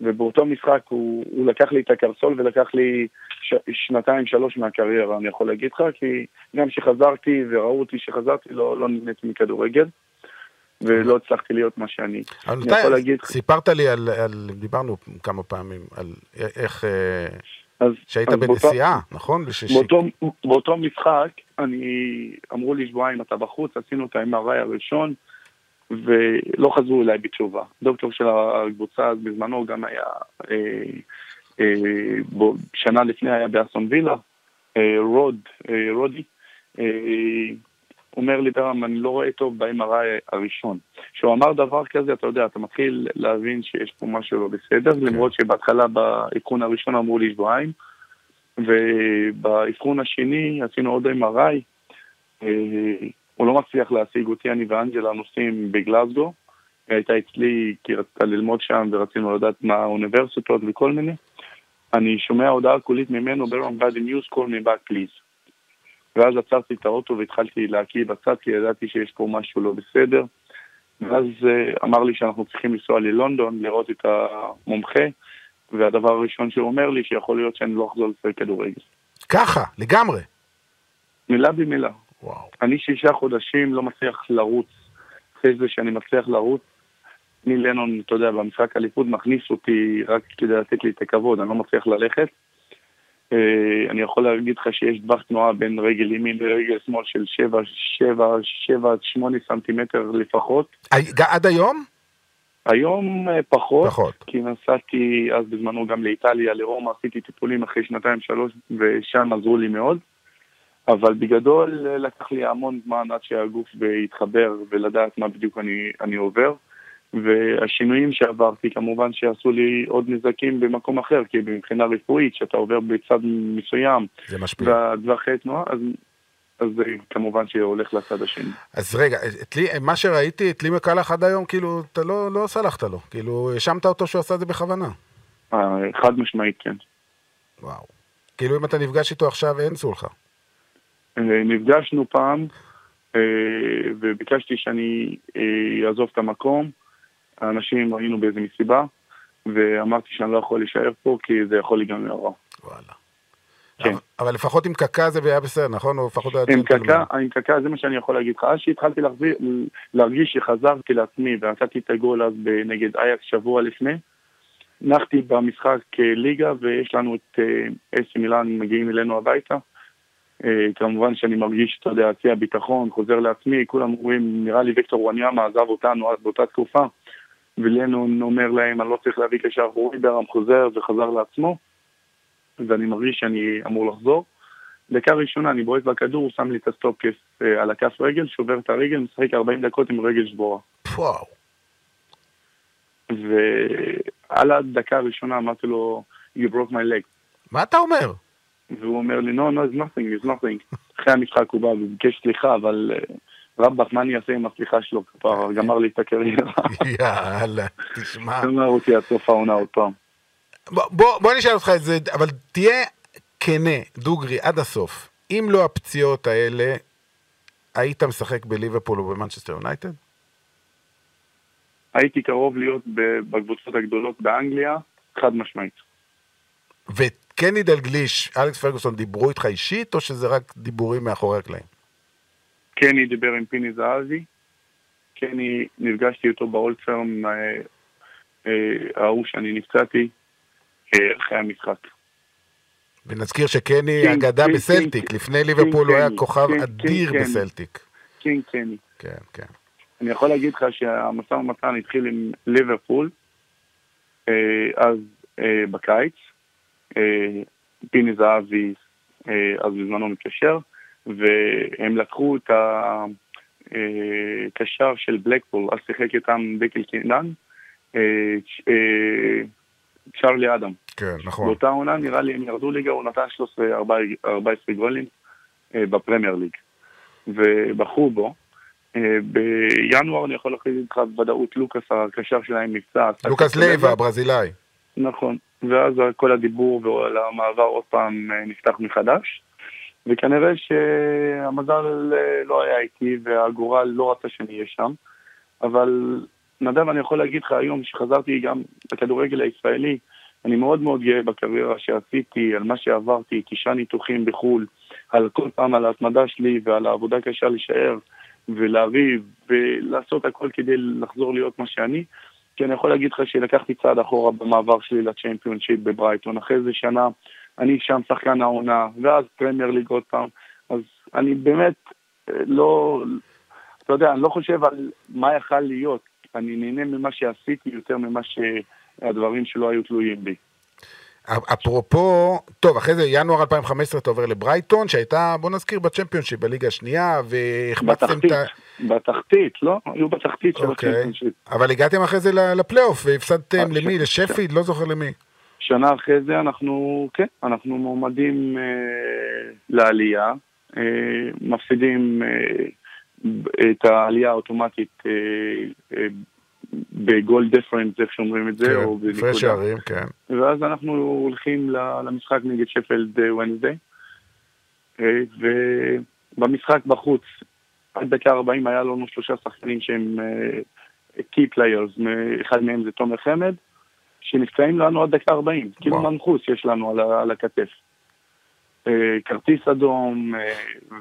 ובאותו משחק הוא, הוא לקח לי את הקרסול ולקח לי ש, שנתיים, שלוש מהקריירה, אני יכול להגיד לך, כי גם כשחזרתי וראו אותי שחזרתי, לא, לא נהניתי מכדורגל, ולא הצלחתי להיות מה שאני. אני יכול להגיד, סיפרת לי על, על, דיברנו כמה פעמים, על איך, אה, אז, שהיית אז באותו- בנסיעה, נכון? ושש- באותו, באותו משחק, אני, אמרו לי שבועיים אתה בחוץ, עשינו את ה-MRI הראשון, ולא חזרו אליי בתשובה. דוקטור של הקבוצה אז בזמנו גם היה, אה, אה, בו, שנה לפני היה באסון וילה, אה, רוד, אה, רודי, אה, אומר לי, דרם, אני לא רואה טוב ב-MRI הראשון. כשהוא אמר דבר כזה, אתה יודע, אתה מתחיל להבין שיש פה משהו לא בסדר, למרות שבהתחלה באיכון הראשון אמרו לי שבועיים, ובאבחון השני עשינו עוד MRI, אה, הוא לא מצליח להשיג אותי, אני ואנג'לה נוסעים בגלסגו, היא הייתה אצלי כי רצתה ללמוד שם ורצינו לדעת מה האוניברסיטות וכל מיני. אני שומע הודעה קולית ממנו, ברום bad news, call me back please. ואז עצרתי את האוטו והתחלתי להקיא בצד כי ידעתי שיש פה משהו לא בסדר. ואז אה, אמר לי שאנחנו צריכים לנסוע ללונדון לראות את המומחה, והדבר הראשון שהוא אומר לי שיכול להיות שאני לא אחזור לשחק כדורגל. ככה, לגמרי. מילה במילה. וואו. אני שישה חודשים לא מצליח לרוץ. אחרי זה שאני מצליח לרוץ, ניל לנון, אתה יודע, במשחק הליכוד מכניס אותי רק כדי לתת לי את הכבוד, אני לא מצליח ללכת. אה, אני יכול להגיד לך שיש טווח תנועה בין רגל ימין לרגל שמאל של 7, 7, 7 עד 8 סנטימטר לפחות. ג- עד היום? היום אה, פחות, פחות. כי נסעתי אז בזמנו גם לאיטליה, לרומא, עשיתי טיפולים אחרי שנתיים שלוש, ושם עזרו לי מאוד. אבל בגדול אה, לקח לי המון זמן עד שהגוף יתחבר ולדעת מה בדיוק אני, אני עובר. והשינויים שעברתי כמובן שעשו לי עוד נזקים במקום אחר, כי מבחינה רפואית, שאתה עובר בצד מסוים, זה משפיע. והטווחי תנועה, אז, אז זה כמובן שהולך לצד השני. אז רגע, את לי, מה שראיתי, את לי מקלח עד היום, כאילו, אתה לא, לא סלחת לו. כאילו, האשמת אותו שהוא עשה את זה בכוונה. אה, חד משמעית, כן. וואו. כאילו, אם אתה נפגש איתו עכשיו, אין סולחה. אה, נפגשנו פעם, אה, וביקשתי שאני אעזוב את המקום. האנשים היינו באיזה מסיבה, ואמרתי שאני לא יכול להישאר פה כי זה יכול להיגמר רע. וואלה. כן. אבל, אבל לפחות עם קקה זה היה בסדר, נכון? הוא לפחות היה עם. קקה, עם קקה זה מה שאני יכול להגיד לך. אז שהתחלתי להחזיר, להרגיש שחזרתי לעצמי ונתתי את הגול אז נגד אייאקס שבוע לפני, נחתי במשחק אה, ליגה ויש לנו את אה, AC מילאן מגיעים אלינו הביתה. אה, כמובן שאני מרגיש, אתה יודע, שיא הביטחון, חוזר לעצמי, כולם אומרים, נראה לי ויקטור ואניאמה עזב אותנו אז באותה תקופה, ולנון אומר להם, אני לא צריך להביא קשר אחורי, בירם חוזר וחזר לעצמו, ואני מרגיש שאני אמור לחזור. דקה ראשונה אני בועט בכדור, הוא שם לי את הסטופקס אה, על הכף רגל, שובר את הרגל, משחק 40 דקות עם רגל שבורה. וואו. ועל הדקה הראשונה אמרתי לו, you broke my leg. מה אתה אומר? והוא אומר לי, no, no, it's nothing, it's nothing. אחרי המשחק הוא בא וביקש סליחה, אבל אה, רבאק, מה אני אעשה עם הסליחה שלו? כבר גמר לי את הקריירה. יאללה, תשמע. גמר אותי עד סוף העונה עוד פעם. בוא, נשאל אותך את זה, אבל תהיה כנה, דוגרי, עד הסוף. אם לא הפציעות האלה, היית משחק בליברפול או במנצ'סטר יונייטד? הייתי קרוב להיות בקבוצות הגדולות באנגליה, חד משמעית. וקני דלגליש, אלכס פרגוסון, דיברו איתך אישית, או שזה רק דיבורים מאחורי הקלעים? קני דיבר עם פיני זהבי, קני, נפגשתי איתו באולטפרם אה, אה, ההוא שאני נפצעתי אה, אחרי המשחק. ונזכיר שקני אגדה בסלטיק, לפני ליברפול הוא היה כוכב אדיר בסלטיק. King קני. כן, כן. אני יכול להגיד לך שהמשא ומתן התחיל עם ליברפול, אז בקיץ, פיני זהבי אז בזמנו מתקשר, והם לקחו את הקשר של בלקפול, אז שיחק איתם דקל קינן, אה, אה, צ'רלי אדם. כן, נכון. באותה עונה נראה לי הם ירדו ליגה, הוא נתן 13-14 גולים אה, בפרמייר ליג. ובחרו בו. אה, בינואר אני יכול להכריז איתך בוודאות לוקאס הקשר שלהם נפצע. לוקאס לייבה. הברזילאי. נכון. ואז כל הדיבור ועל המעבר עוד פעם אה, נפתח מחדש. וכנראה שהמזל אה, לא היה איתי והגורל לא רצה שאני אהיה שם. אבל נדב, אני יכול להגיד לך היום שחזרתי גם לכדורגל הישראלי, אני מאוד מאוד גאה בקריירה שעשיתי, על מה שעברתי, תשעה ניתוחים בחו"ל, על כל פעם על ההתמדה שלי ועל העבודה הקשה להישאר ולריב ולעשות הכל כדי לחזור להיות מה שאני. כי אני יכול להגיד לך שלקחתי צעד אחורה במעבר שלי לצ'מפיונשיפ בברייטון. אחרי איזה שנה אני שם שחקן העונה, ואז פרמייר ליג עוד פעם. אז אני באמת אה, לא, אתה יודע, אני לא חושב על מה יכל להיות. אני נהנה ממה שעשיתי יותר ממה שהדברים שלא היו תלויים בי. אפרופו, טוב, אחרי זה ינואר 2015 אתה עובר לברייטון, שהייתה, בוא נזכיר, בצ'מפיונשיפ, בליגה השנייה, והחמצתם את בתחתית, ה... בתחתית, לא? היו בתחתית של אוקיי. הצ'מפיונשיפ. אבל הגעתם אחרי זה לפלייאוף, והפסדתם אה, למי? לשפיד? לא זוכר למי. שנה אחרי זה אנחנו, כן, אנחנו מועמדים אה, לעלייה, אה, מפסידים אה, את העלייה האוטומטית אה, אה, ב goal difference, איך שאומרים את זה, כן, או הפרש בנקודה. שערים, כן. ואז אנחנו הולכים למשחק נגד שפילד וונסדיי, ובמשחק בחוץ, עד דקה 40 היה לנו שלושה שחקנים שהם key players, אחד מהם זה תומר חמד, שנפצעים לנו עד דקה 40, כאילו. נאחס יש לנו על, על הכתף. אה, כרטיס אדום אה,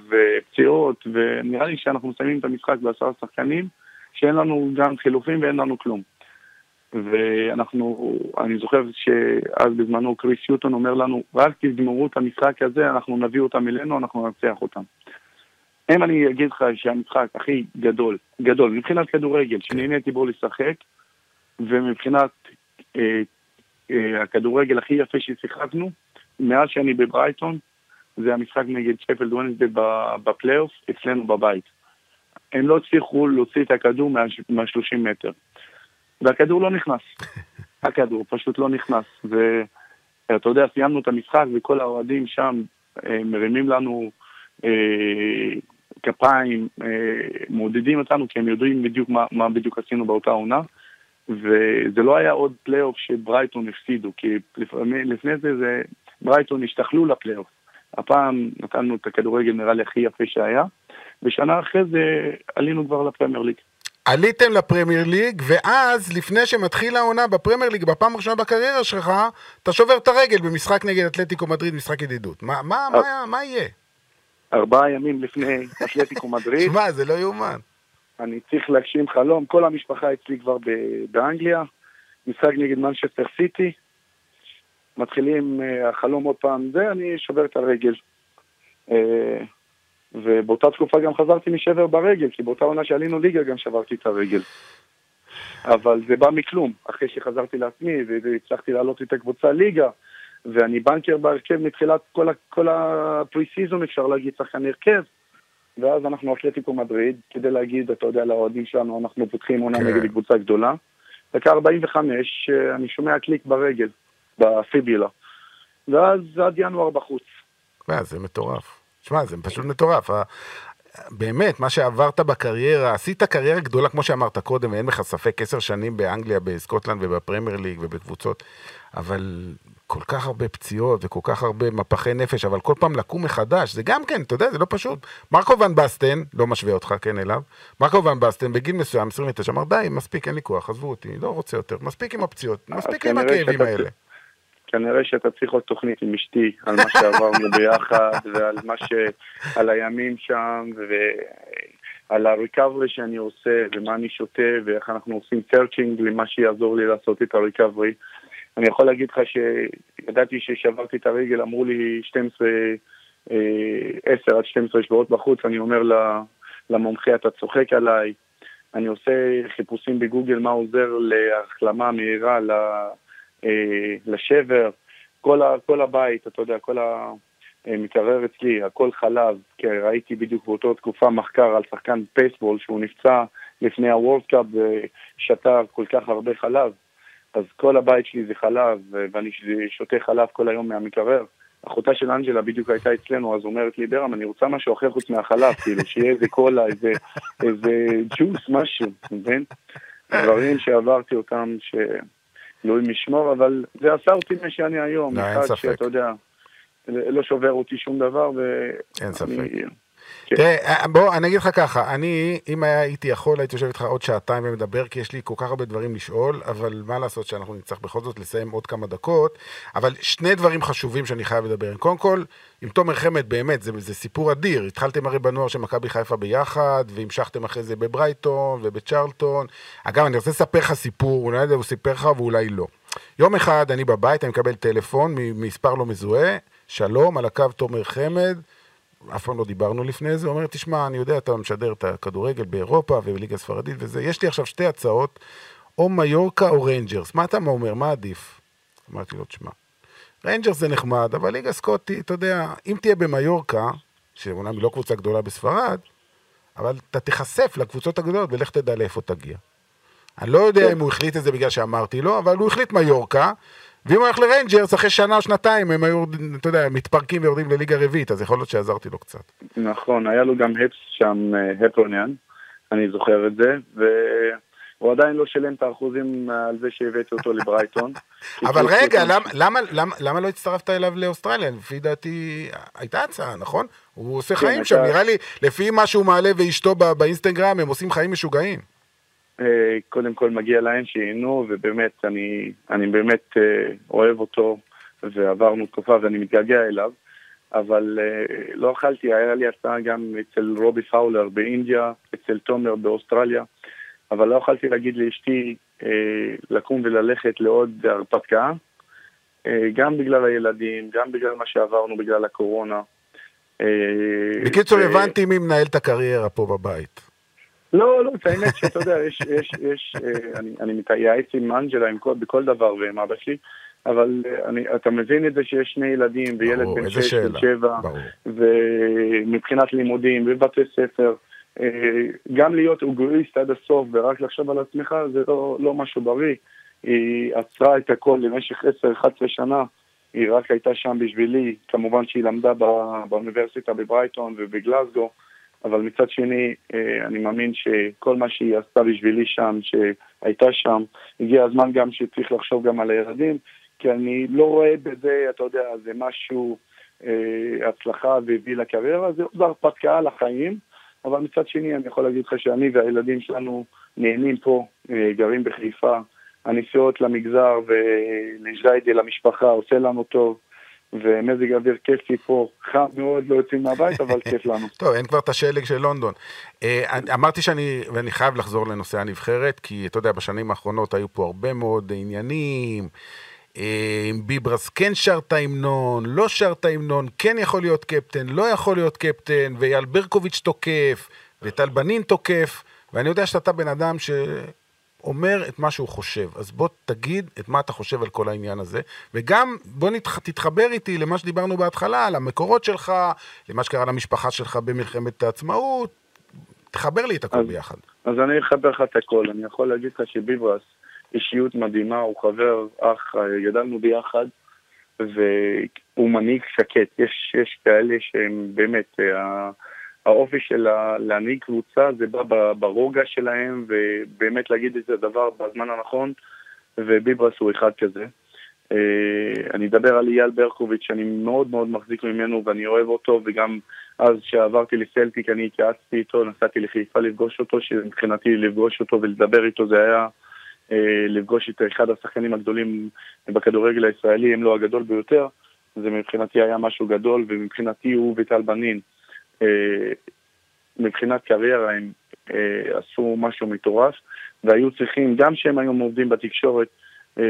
ופציעות, ונראה לי שאנחנו מסיימים את המשחק בעשרה שחקנים, שאין לנו גם חילופים ואין לנו כלום. ואנחנו, אני זוכר שאז בזמנו קריס יוטון אומר לנו, רק תגמרו את המשחק הזה, אנחנו נביא אותם אלינו, אנחנו ננצח אותם. אם אני אגיד לך שהמשחק הכי גדול, גדול, מבחינת כדורגל, שנהניתי בו לשחק, ומבחינת הכדורגל הכי יפה ששיחקנו, מאז שאני בברייטון, זה המשחק נגד שפלד ונסדי ב- בפלייאוף, אצלנו בבית. הם לא הצליחו להוציא את הכדור מה-30 מטר. והכדור לא נכנס. הכדור פשוט לא נכנס. ואתה יודע, סיימנו את המשחק וכל האוהדים שם אה, מרימים לנו אה, כפיים, אה, מעודדים אותנו כי הם יודעים בדיוק מה, מה בדיוק עשינו באותה עונה. וזה לא היה עוד פלייאוף שברייטון הפסידו, כי לפני, לפני זה, זה ברייטון השתחלו לפלייאוף. הפעם נתנו את הכדורגל נראה לי הכי יפה שהיה, ושנה אחרי זה עלינו כבר לפרמייר ליג. עליתם לפרמייר ליג, ואז, לפני שמתחיל העונה בפרמייר ליג, בפעם הראשונה בקריירה שלך, אתה שובר את הרגל במשחק נגד אתלטיקו מדריד, משחק ידידות. מה, מה. מה, מה יהיה? ארבעה ימים לפני אתלטיקו מדריד, שמע, זה לא יאומן. אני צריך להגשים חלום, כל המשפחה אצלי כבר באנגליה, משחק נגד מנצ'סטר סיטי, מתחילים אה, החלום עוד פעם זה, אני שובר את הרגל. אה, ובאותה תקופה גם חזרתי משבר ברגל, כי באותה עונה שעלינו ליגה גם שברתי את הרגל. אבל זה בא מכלום, אחרי שחזרתי לעצמי והצלחתי לעלות את הקבוצה ליגה, ואני בנקר בהרכב מתחילת כל, כל הפרי סיזון, אפשר להגיד, שחקן הרכב. ואז אנחנו אתלטיקו מדריד, כדי להגיד, אתה יודע, לאוהדים שלנו, אנחנו פותחים עונה כן. נגד קבוצה גדולה. דקה 45, אה, אני שומע קליק ברגל, בפיבילה. ואז עד ינואר בחוץ. מה, זה מטורף. שמע, זה פשוט מטורף. ה- באמת, מה שעברת בקריירה, עשית קריירה גדולה, כמו שאמרת קודם, ואין לך ספק, עשר שנים באנגליה, בסקוטלנד ובפרמייר ליג ובקבוצות, אבל כל כך הרבה פציעות וכל כך הרבה מפחי נפש, אבל כל פעם לקום מחדש, זה גם כן, אתה יודע, זה לא פשוט. מרקו ון בסטן, לא משווה אותך, כן, אליו, מרקו ון בסטן בגיל מסוים, 29, אמר, די, מספיק, אין לי כוח, עזבו אותי, לא רוצה יותר, מספיק עם הפציעות, מספיק עם הכאבים האלה. כנראה שאתה צריך עוד תוכנית עם אשתי על מה שעברנו ביחד ועל מה ש... על הימים שם ועל ה recovery שאני עושה ומה אני שותה ואיך אנחנו עושים searching למה שיעזור לי לעשות את ה recovery. אני יכול להגיד לך שידעתי ששברתי את הרגל, אמרו לי 12, אה, 10 עד 12 שבועות בחוץ, אני אומר למומחה אתה צוחק עליי, אני עושה חיפושים בגוגל מה עוזר להחלמה מהירה. אה, לשבר, כל, ה, כל הבית, אתה יודע, כל המקרר אצלי, הכל חלב, כי ראיתי בדיוק באותה תקופה מחקר על שחקן פייסבול שהוא נפצע לפני הוורלד קאפ ושתה כל כך הרבה חלב, אז כל הבית שלי זה חלב, ואני שותה חלב כל היום מהמקרר. אחותה של אנג'לה בדיוק הייתה אצלנו, אז אומרת לי, ברם, אני רוצה משהו אחר חוץ מהחלב, כאילו, שיהיה איזה קולה, איזה, איזה ג'וס, משהו, אתה מבין? דברים שעברתי אותם, ש... אלוהים ישמור, אבל זה עשה אותי מה שאני היום. לא, אין ספק. שאתה יודע, לא שובר אותי שום דבר, ו... אין ספק. כן. תראה, בוא, אני אגיד לך ככה, אני, אם הייתי יכול, הייתי יושב איתך עוד שעתיים ומדבר, כי יש לי כל כך הרבה דברים לשאול, אבל מה לעשות שאנחנו נצטרך בכל זאת לסיים עוד כמה דקות, אבל שני דברים חשובים שאני חייב לדבר. קודם כל, עם תומר חמד, באמת, זה, זה סיפור אדיר. התחלתם הרי בנוער של מכבי חיפה ביחד, והמשכתם אחרי זה בברייטון ובצ'רלטון. אגב, אני רוצה לספר לך סיפור, אולי הוא סיפר לך ואולי לא. יום אחד אני בבית, אני מקבל טלפון ממספר לא מזוהה, שלום, על הקו תומר חמד, אף פעם לא דיברנו לפני זה, הוא אומר, תשמע, אני יודע, אתה משדר את הכדורגל באירופה ובליגה הספרדית וזה, יש לי עכשיו שתי הצעות, או מיורקה או ריינג'רס, מה אתה אומר, מה עדיף? אמרתי לו, תשמע, ריינג'רס זה נחמד, אבל ליגה סקוטית, אתה יודע, אם תהיה במיורקה, שאומנם היא לא קבוצה גדולה בספרד, אבל אתה תיחשף לקבוצות הגדולות ולך תדע לאיפה תגיע. אני לא יודע אם הוא החליט את זה בגלל שאמרתי לו, אבל הוא החליט מיורקה, ואם הוא הולך לריינג'רס, אחרי שנה או שנתיים הם היו, אתה יודע, מתפרקים ויורדים לליגה רביעית, אז יכול להיות שעזרתי לו קצת. נכון, היה לו גם הפס שם, אה, הפרוניאן, אני זוכר את זה, והוא עדיין לא שילם את האחוזים אה, על זה שהבאתי אותו לברייטון. אבל רגע, למה, למה, למה, למה לא הצטרפת אליו לאוסטרליה? לפי דעתי, הייתה הצעה, נכון? הוא עושה כן, חיים שם, נראה לי, לפי מה שהוא מעלה ואשתו בא- באינסטגרם, הם עושים חיים משוגעים. אה, קודם כל מגיע להם שייהנו, ובאמת, אני, אני באמת אה, אוהב אותו, ועברנו תקופה ואני מתגעגע אליו, אבל אה, לא אכלתי, היה לי הצעה גם אצל רובי פאולר באינדיה, אצל תומר באוסטרליה, אבל לא יכולתי להגיד לאשתי לקום וללכת לעוד הרפתקה, גם בגלל הילדים, גם בגלל מה שעברנו בגלל הקורונה. בקיצור, הבנתי מי מנהל את הקריירה פה בבית. לא, לא, את האמת שאתה יודע, יש, יש, יש, אה, אני, אני מתייעץ עם אנג'לה עם כל, בכל דבר ועם אבא שלי, אבל אה, אני, אתה מבין את זה שיש שני ילדים, וילד בן שש, בן. שבע. ומבחינת לימודים ובתי ספר, אה, גם להיות אוגריסט עד הסוף ורק לחשוב על עצמך זה לא, לא משהו בריא. היא עצרה את הכל למשך 10-11 שנה, היא רק הייתה שם בשבילי, כמובן שהיא למדה בא, באוניברסיטה בברייטון ובגלסגו, אבל מצד שני, אה, אני מאמין שכל מה שהיא עשתה בשבילי שם, שהייתה שם, הגיע הזמן גם שצריך לחשוב גם על הילדים, כי אני לא רואה בזה, אתה יודע, זה משהו, אה, הצלחה והביא לקריירה, זה עוד הרפתקה לחיים, אבל מצד שני אני יכול להגיד לך שאני והילדים שלנו נהנים פה, אה, גרים בחיפה, הנסיעות למגזר ולג'דיידה, למשפחה, עושה לנו טוב. ומזג אוויר כיפי פה, חם מאוד, לא יוצאים מהבית, אבל כיף לנו. טוב, אין כבר את השלג של לונדון. אה, אמרתי שאני, ואני חייב לחזור לנושא הנבחרת, כי אתה יודע, בשנים האחרונות היו פה הרבה מאוד עניינים. אה, אם ביברס כן שר את ההמנון, לא שר את ההמנון, כן יכול להיות קפטן, לא יכול להיות קפטן, ואייל ברקוביץ' תוקף, וטל בנין תוקף, ואני יודע שאתה בן אדם שאומר את מה שהוא חושב. אז בוא תגיד את מה אתה חושב על כל העניין הזה, וגם בוא נתח, תתחבר איתי למה שדיברנו בהתחלה, על המקורות שלך, למה שקרה למשפחה שלך במלחמת העצמאות, תחבר לי את הכל אז- ביחד. אז אני אחבר לך את הכל, אני יכול להגיד לך שביברס אישיות מדהימה, הוא חבר, אח, גדלנו ביחד, והוא מנהיג שקט. יש, יש כאלה שהם באמת, אה, האופי של להנהיג קבוצה זה בא ברוגע שלהם, ובאמת להגיד את הדבר בזמן הנכון, וביברס הוא אחד כזה. אה, אני אדבר על אייל ברקוביץ', שאני מאוד מאוד מחזיק ממנו ואני אוהב אותו, וגם אז כשעברתי לסלטיק אני התייעצתי איתו, נסעתי לחיפה לפגוש אותו, שמבחינתי לפגוש אותו ולדבר איתו זה היה אה, לפגוש את אחד השחקנים הגדולים בכדורגל הישראלי, אם לא הגדול ביותר, זה מבחינתי היה משהו גדול, ומבחינתי הוא וטל בנין, מבחינת קריירה הם אה, עשו משהו מטורף, והיו צריכים, גם שהם היום עובדים בתקשורת, אה,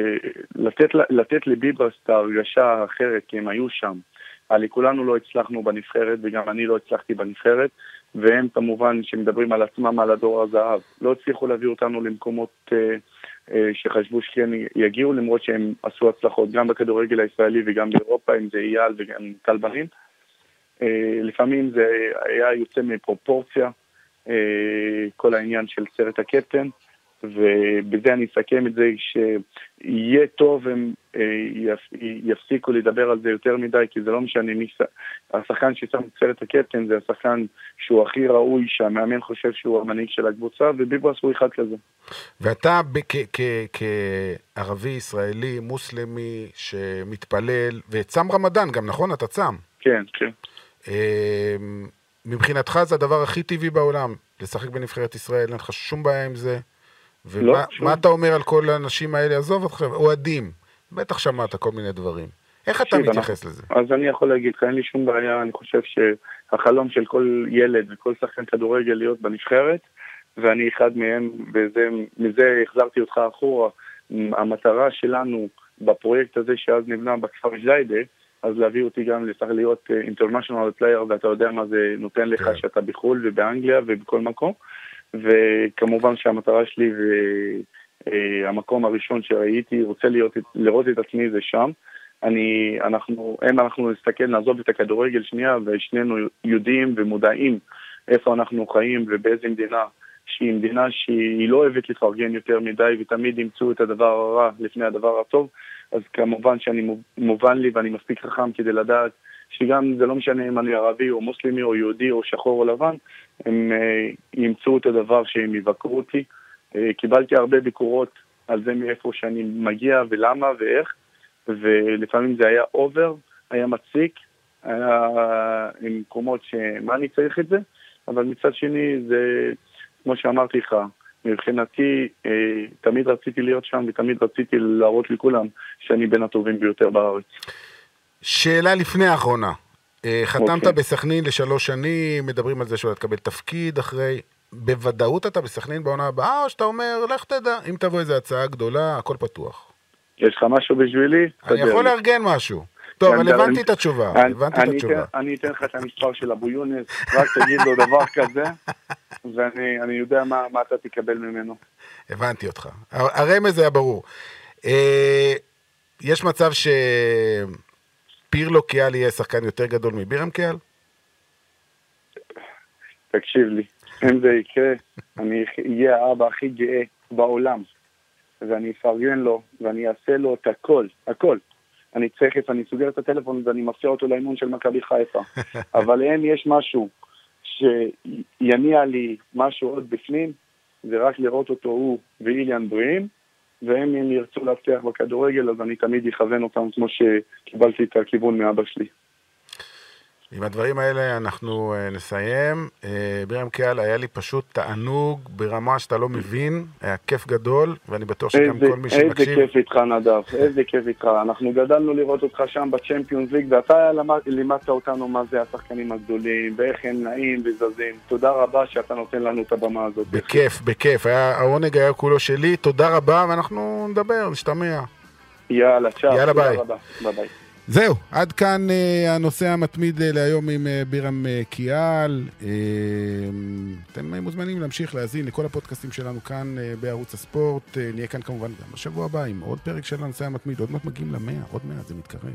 לתת, לתת לביברס את ההרגשה האחרת, כי הם היו שם. הרי כולנו לא הצלחנו בנבחרת, וגם אני לא הצלחתי בנבחרת, והם כמובן שמדברים על עצמם, על הדור הזהב. לא הצליחו להביא אותנו למקומות אה, אה, שחשבו שכן יגיעו, למרות שהם עשו הצלחות גם בכדורגל הישראלי וגם באירופה, אם זה אייל וגם טל. אה, לפעמים זה היה יוצא מפרופורציה, אה, כל העניין של סרט הקפטן, ובזה אני אסכם את זה, שיהיה טוב הם אה, יפ- יפסיקו לדבר על זה יותר מדי, כי זה לא משנה מי... השחקן ששם את סרט הקפטן זה השחקן שהוא הכי ראוי, שהמאמן חושב שהוא המנהיג של הקבוצה, וביברס הוא אחד כזה. ואתה כערבי ישראלי, מוסלמי, שמתפלל, וצם רמדאן גם, נכון? אתה צם. כן, כן. אה, מבחינתך זה הדבר הכי טבעי בעולם, לשחק בנבחרת ישראל, אין לך שום בעיה עם זה. ומה לא, שום. מה אתה אומר על כל האנשים האלה? עזוב אותך, אוהדים. בטח שמעת כל מיני דברים. איך אתה מתייחס לזה? אז אני יכול להגיד לך, אין לי שום בעיה, אני חושב שהחלום של כל ילד וכל שחקן כדורגל להיות בנבחרת, ואני אחד מהם, ומזה החזרתי אותך אחורה. המטרה שלנו בפרויקט הזה שאז נבנה בכפר ג'דיידה, אז להביא אותי גם לשחק להיות international player, ואתה יודע מה זה נותן לך כן. שאתה בחו"ל ובאנגליה ובכל מקום. וכמובן שהמטרה שלי והמקום הראשון שראיתי, רוצה להיות, לראות את עצמי זה שם. אני, אנחנו, אם אנחנו נסתכל, נעזוב את הכדורגל שנייה, ושנינו יודעים ומודעים איפה אנחנו חיים ובאיזה מדינה, שהיא מדינה שהיא לא אוהבת לפרגן יותר מדי, ותמיד ימצאו את הדבר הרע לפני הדבר הטוב, אז כמובן שאני מוב- מובן לי ואני מספיק חכם כדי לדעת שגם זה לא משנה אם אני ערבי או מוסלמי או יהודי או שחור או לבן, הם אה, ימצאו את הדבר שהם יבקרו אותי. אה, קיבלתי הרבה ביקורות על זה מאיפה שאני מגיע ולמה ואיך, ולפעמים זה היה אובר, היה מציק, היה עם מקומות שמה אני צריך את זה, אבל מצד שני זה, כמו שאמרתי לך, מבחינתי אה, תמיד רציתי להיות שם ותמיד רציתי להראות לכולם שאני בין הטובים ביותר בארץ. שאלה לפני האחרונה. אה, חתמת אוקיי. בסכנין לשלוש שנים, מדברים על זה שאתה תקבל תפקיד אחרי. בוודאות אתה בסכנין בעונה הבאה, או שאתה אומר, לך תדע, אם תבוא איזו הצעה גדולה, הכל פתוח. יש לך משהו בשבילי? אני יכול. לארגן משהו. טוב, אבל אני- הבנתי את התשובה, אני- הבנתי את התשובה. אני אתן לך את המספר של אבו יונס, רק תגיד לו דבר כזה, ואני אני יודע מה מה אתה תקבל ממנו. הבנתי אותך. הר- הרמז היה ברור. יש מצב שפירלו קיאל יהיה שחקן יותר גדול מבירם קיאל? תקשיב לי, אם זה יקרה, אני אהיה האבא הכי גאה בעולם, ואני אפרגן לו, ואני אעשה לו את הכל, הכל. אני תכף, אני סוגר את הטלפון ואני מפתיע אותו לאימון של מכבי חיפה. אבל אם יש משהו שיניע לי משהו עוד בפנים, זה רק לראות אותו הוא ואיליאן בריאים, והם אם ירצו להבטיח בכדורגל, אז אני תמיד אכוון אותם כמו שקיבלתי את הכיוון מאבא שלי. עם הדברים האלה אנחנו אה, נסיים. אה, בירם קיאל, היה לי פשוט תענוג ברמה שאתה לא מבין, היה כיף גדול, ואני בטוח שגם איזה, כל מי איזה שמקשיב... כיף איתך נדב, איזה כיף איתך. אנחנו גדלנו לראות אותך שם בצ'מפיונס ליג, ואתה למד, לימדת אותנו מה זה השחקנים הגדולים, ואיך הם נעים וזזים. תודה רבה שאתה נותן לנו את הבמה הזאת. בכיף, בכיף, היה, העונג היה כולו שלי, תודה רבה, ואנחנו נדבר, נשתמע. יאללה, צ'או. יאללה, ביי. ביי ביי. זהו, עד כאן אה, הנושא המתמיד אה, להיום עם אה, בירם אה, קיאל. אה, אתם אה, מוזמנים להמשיך להאזין לכל הפודקאסטים שלנו כאן אה, בערוץ הספורט. אה, נהיה כאן כמובן גם בשבוע הבא עם עוד פרק של הנושא המתמיד. עוד מעט מגיעים למאה, עוד מעט זה מתקרב.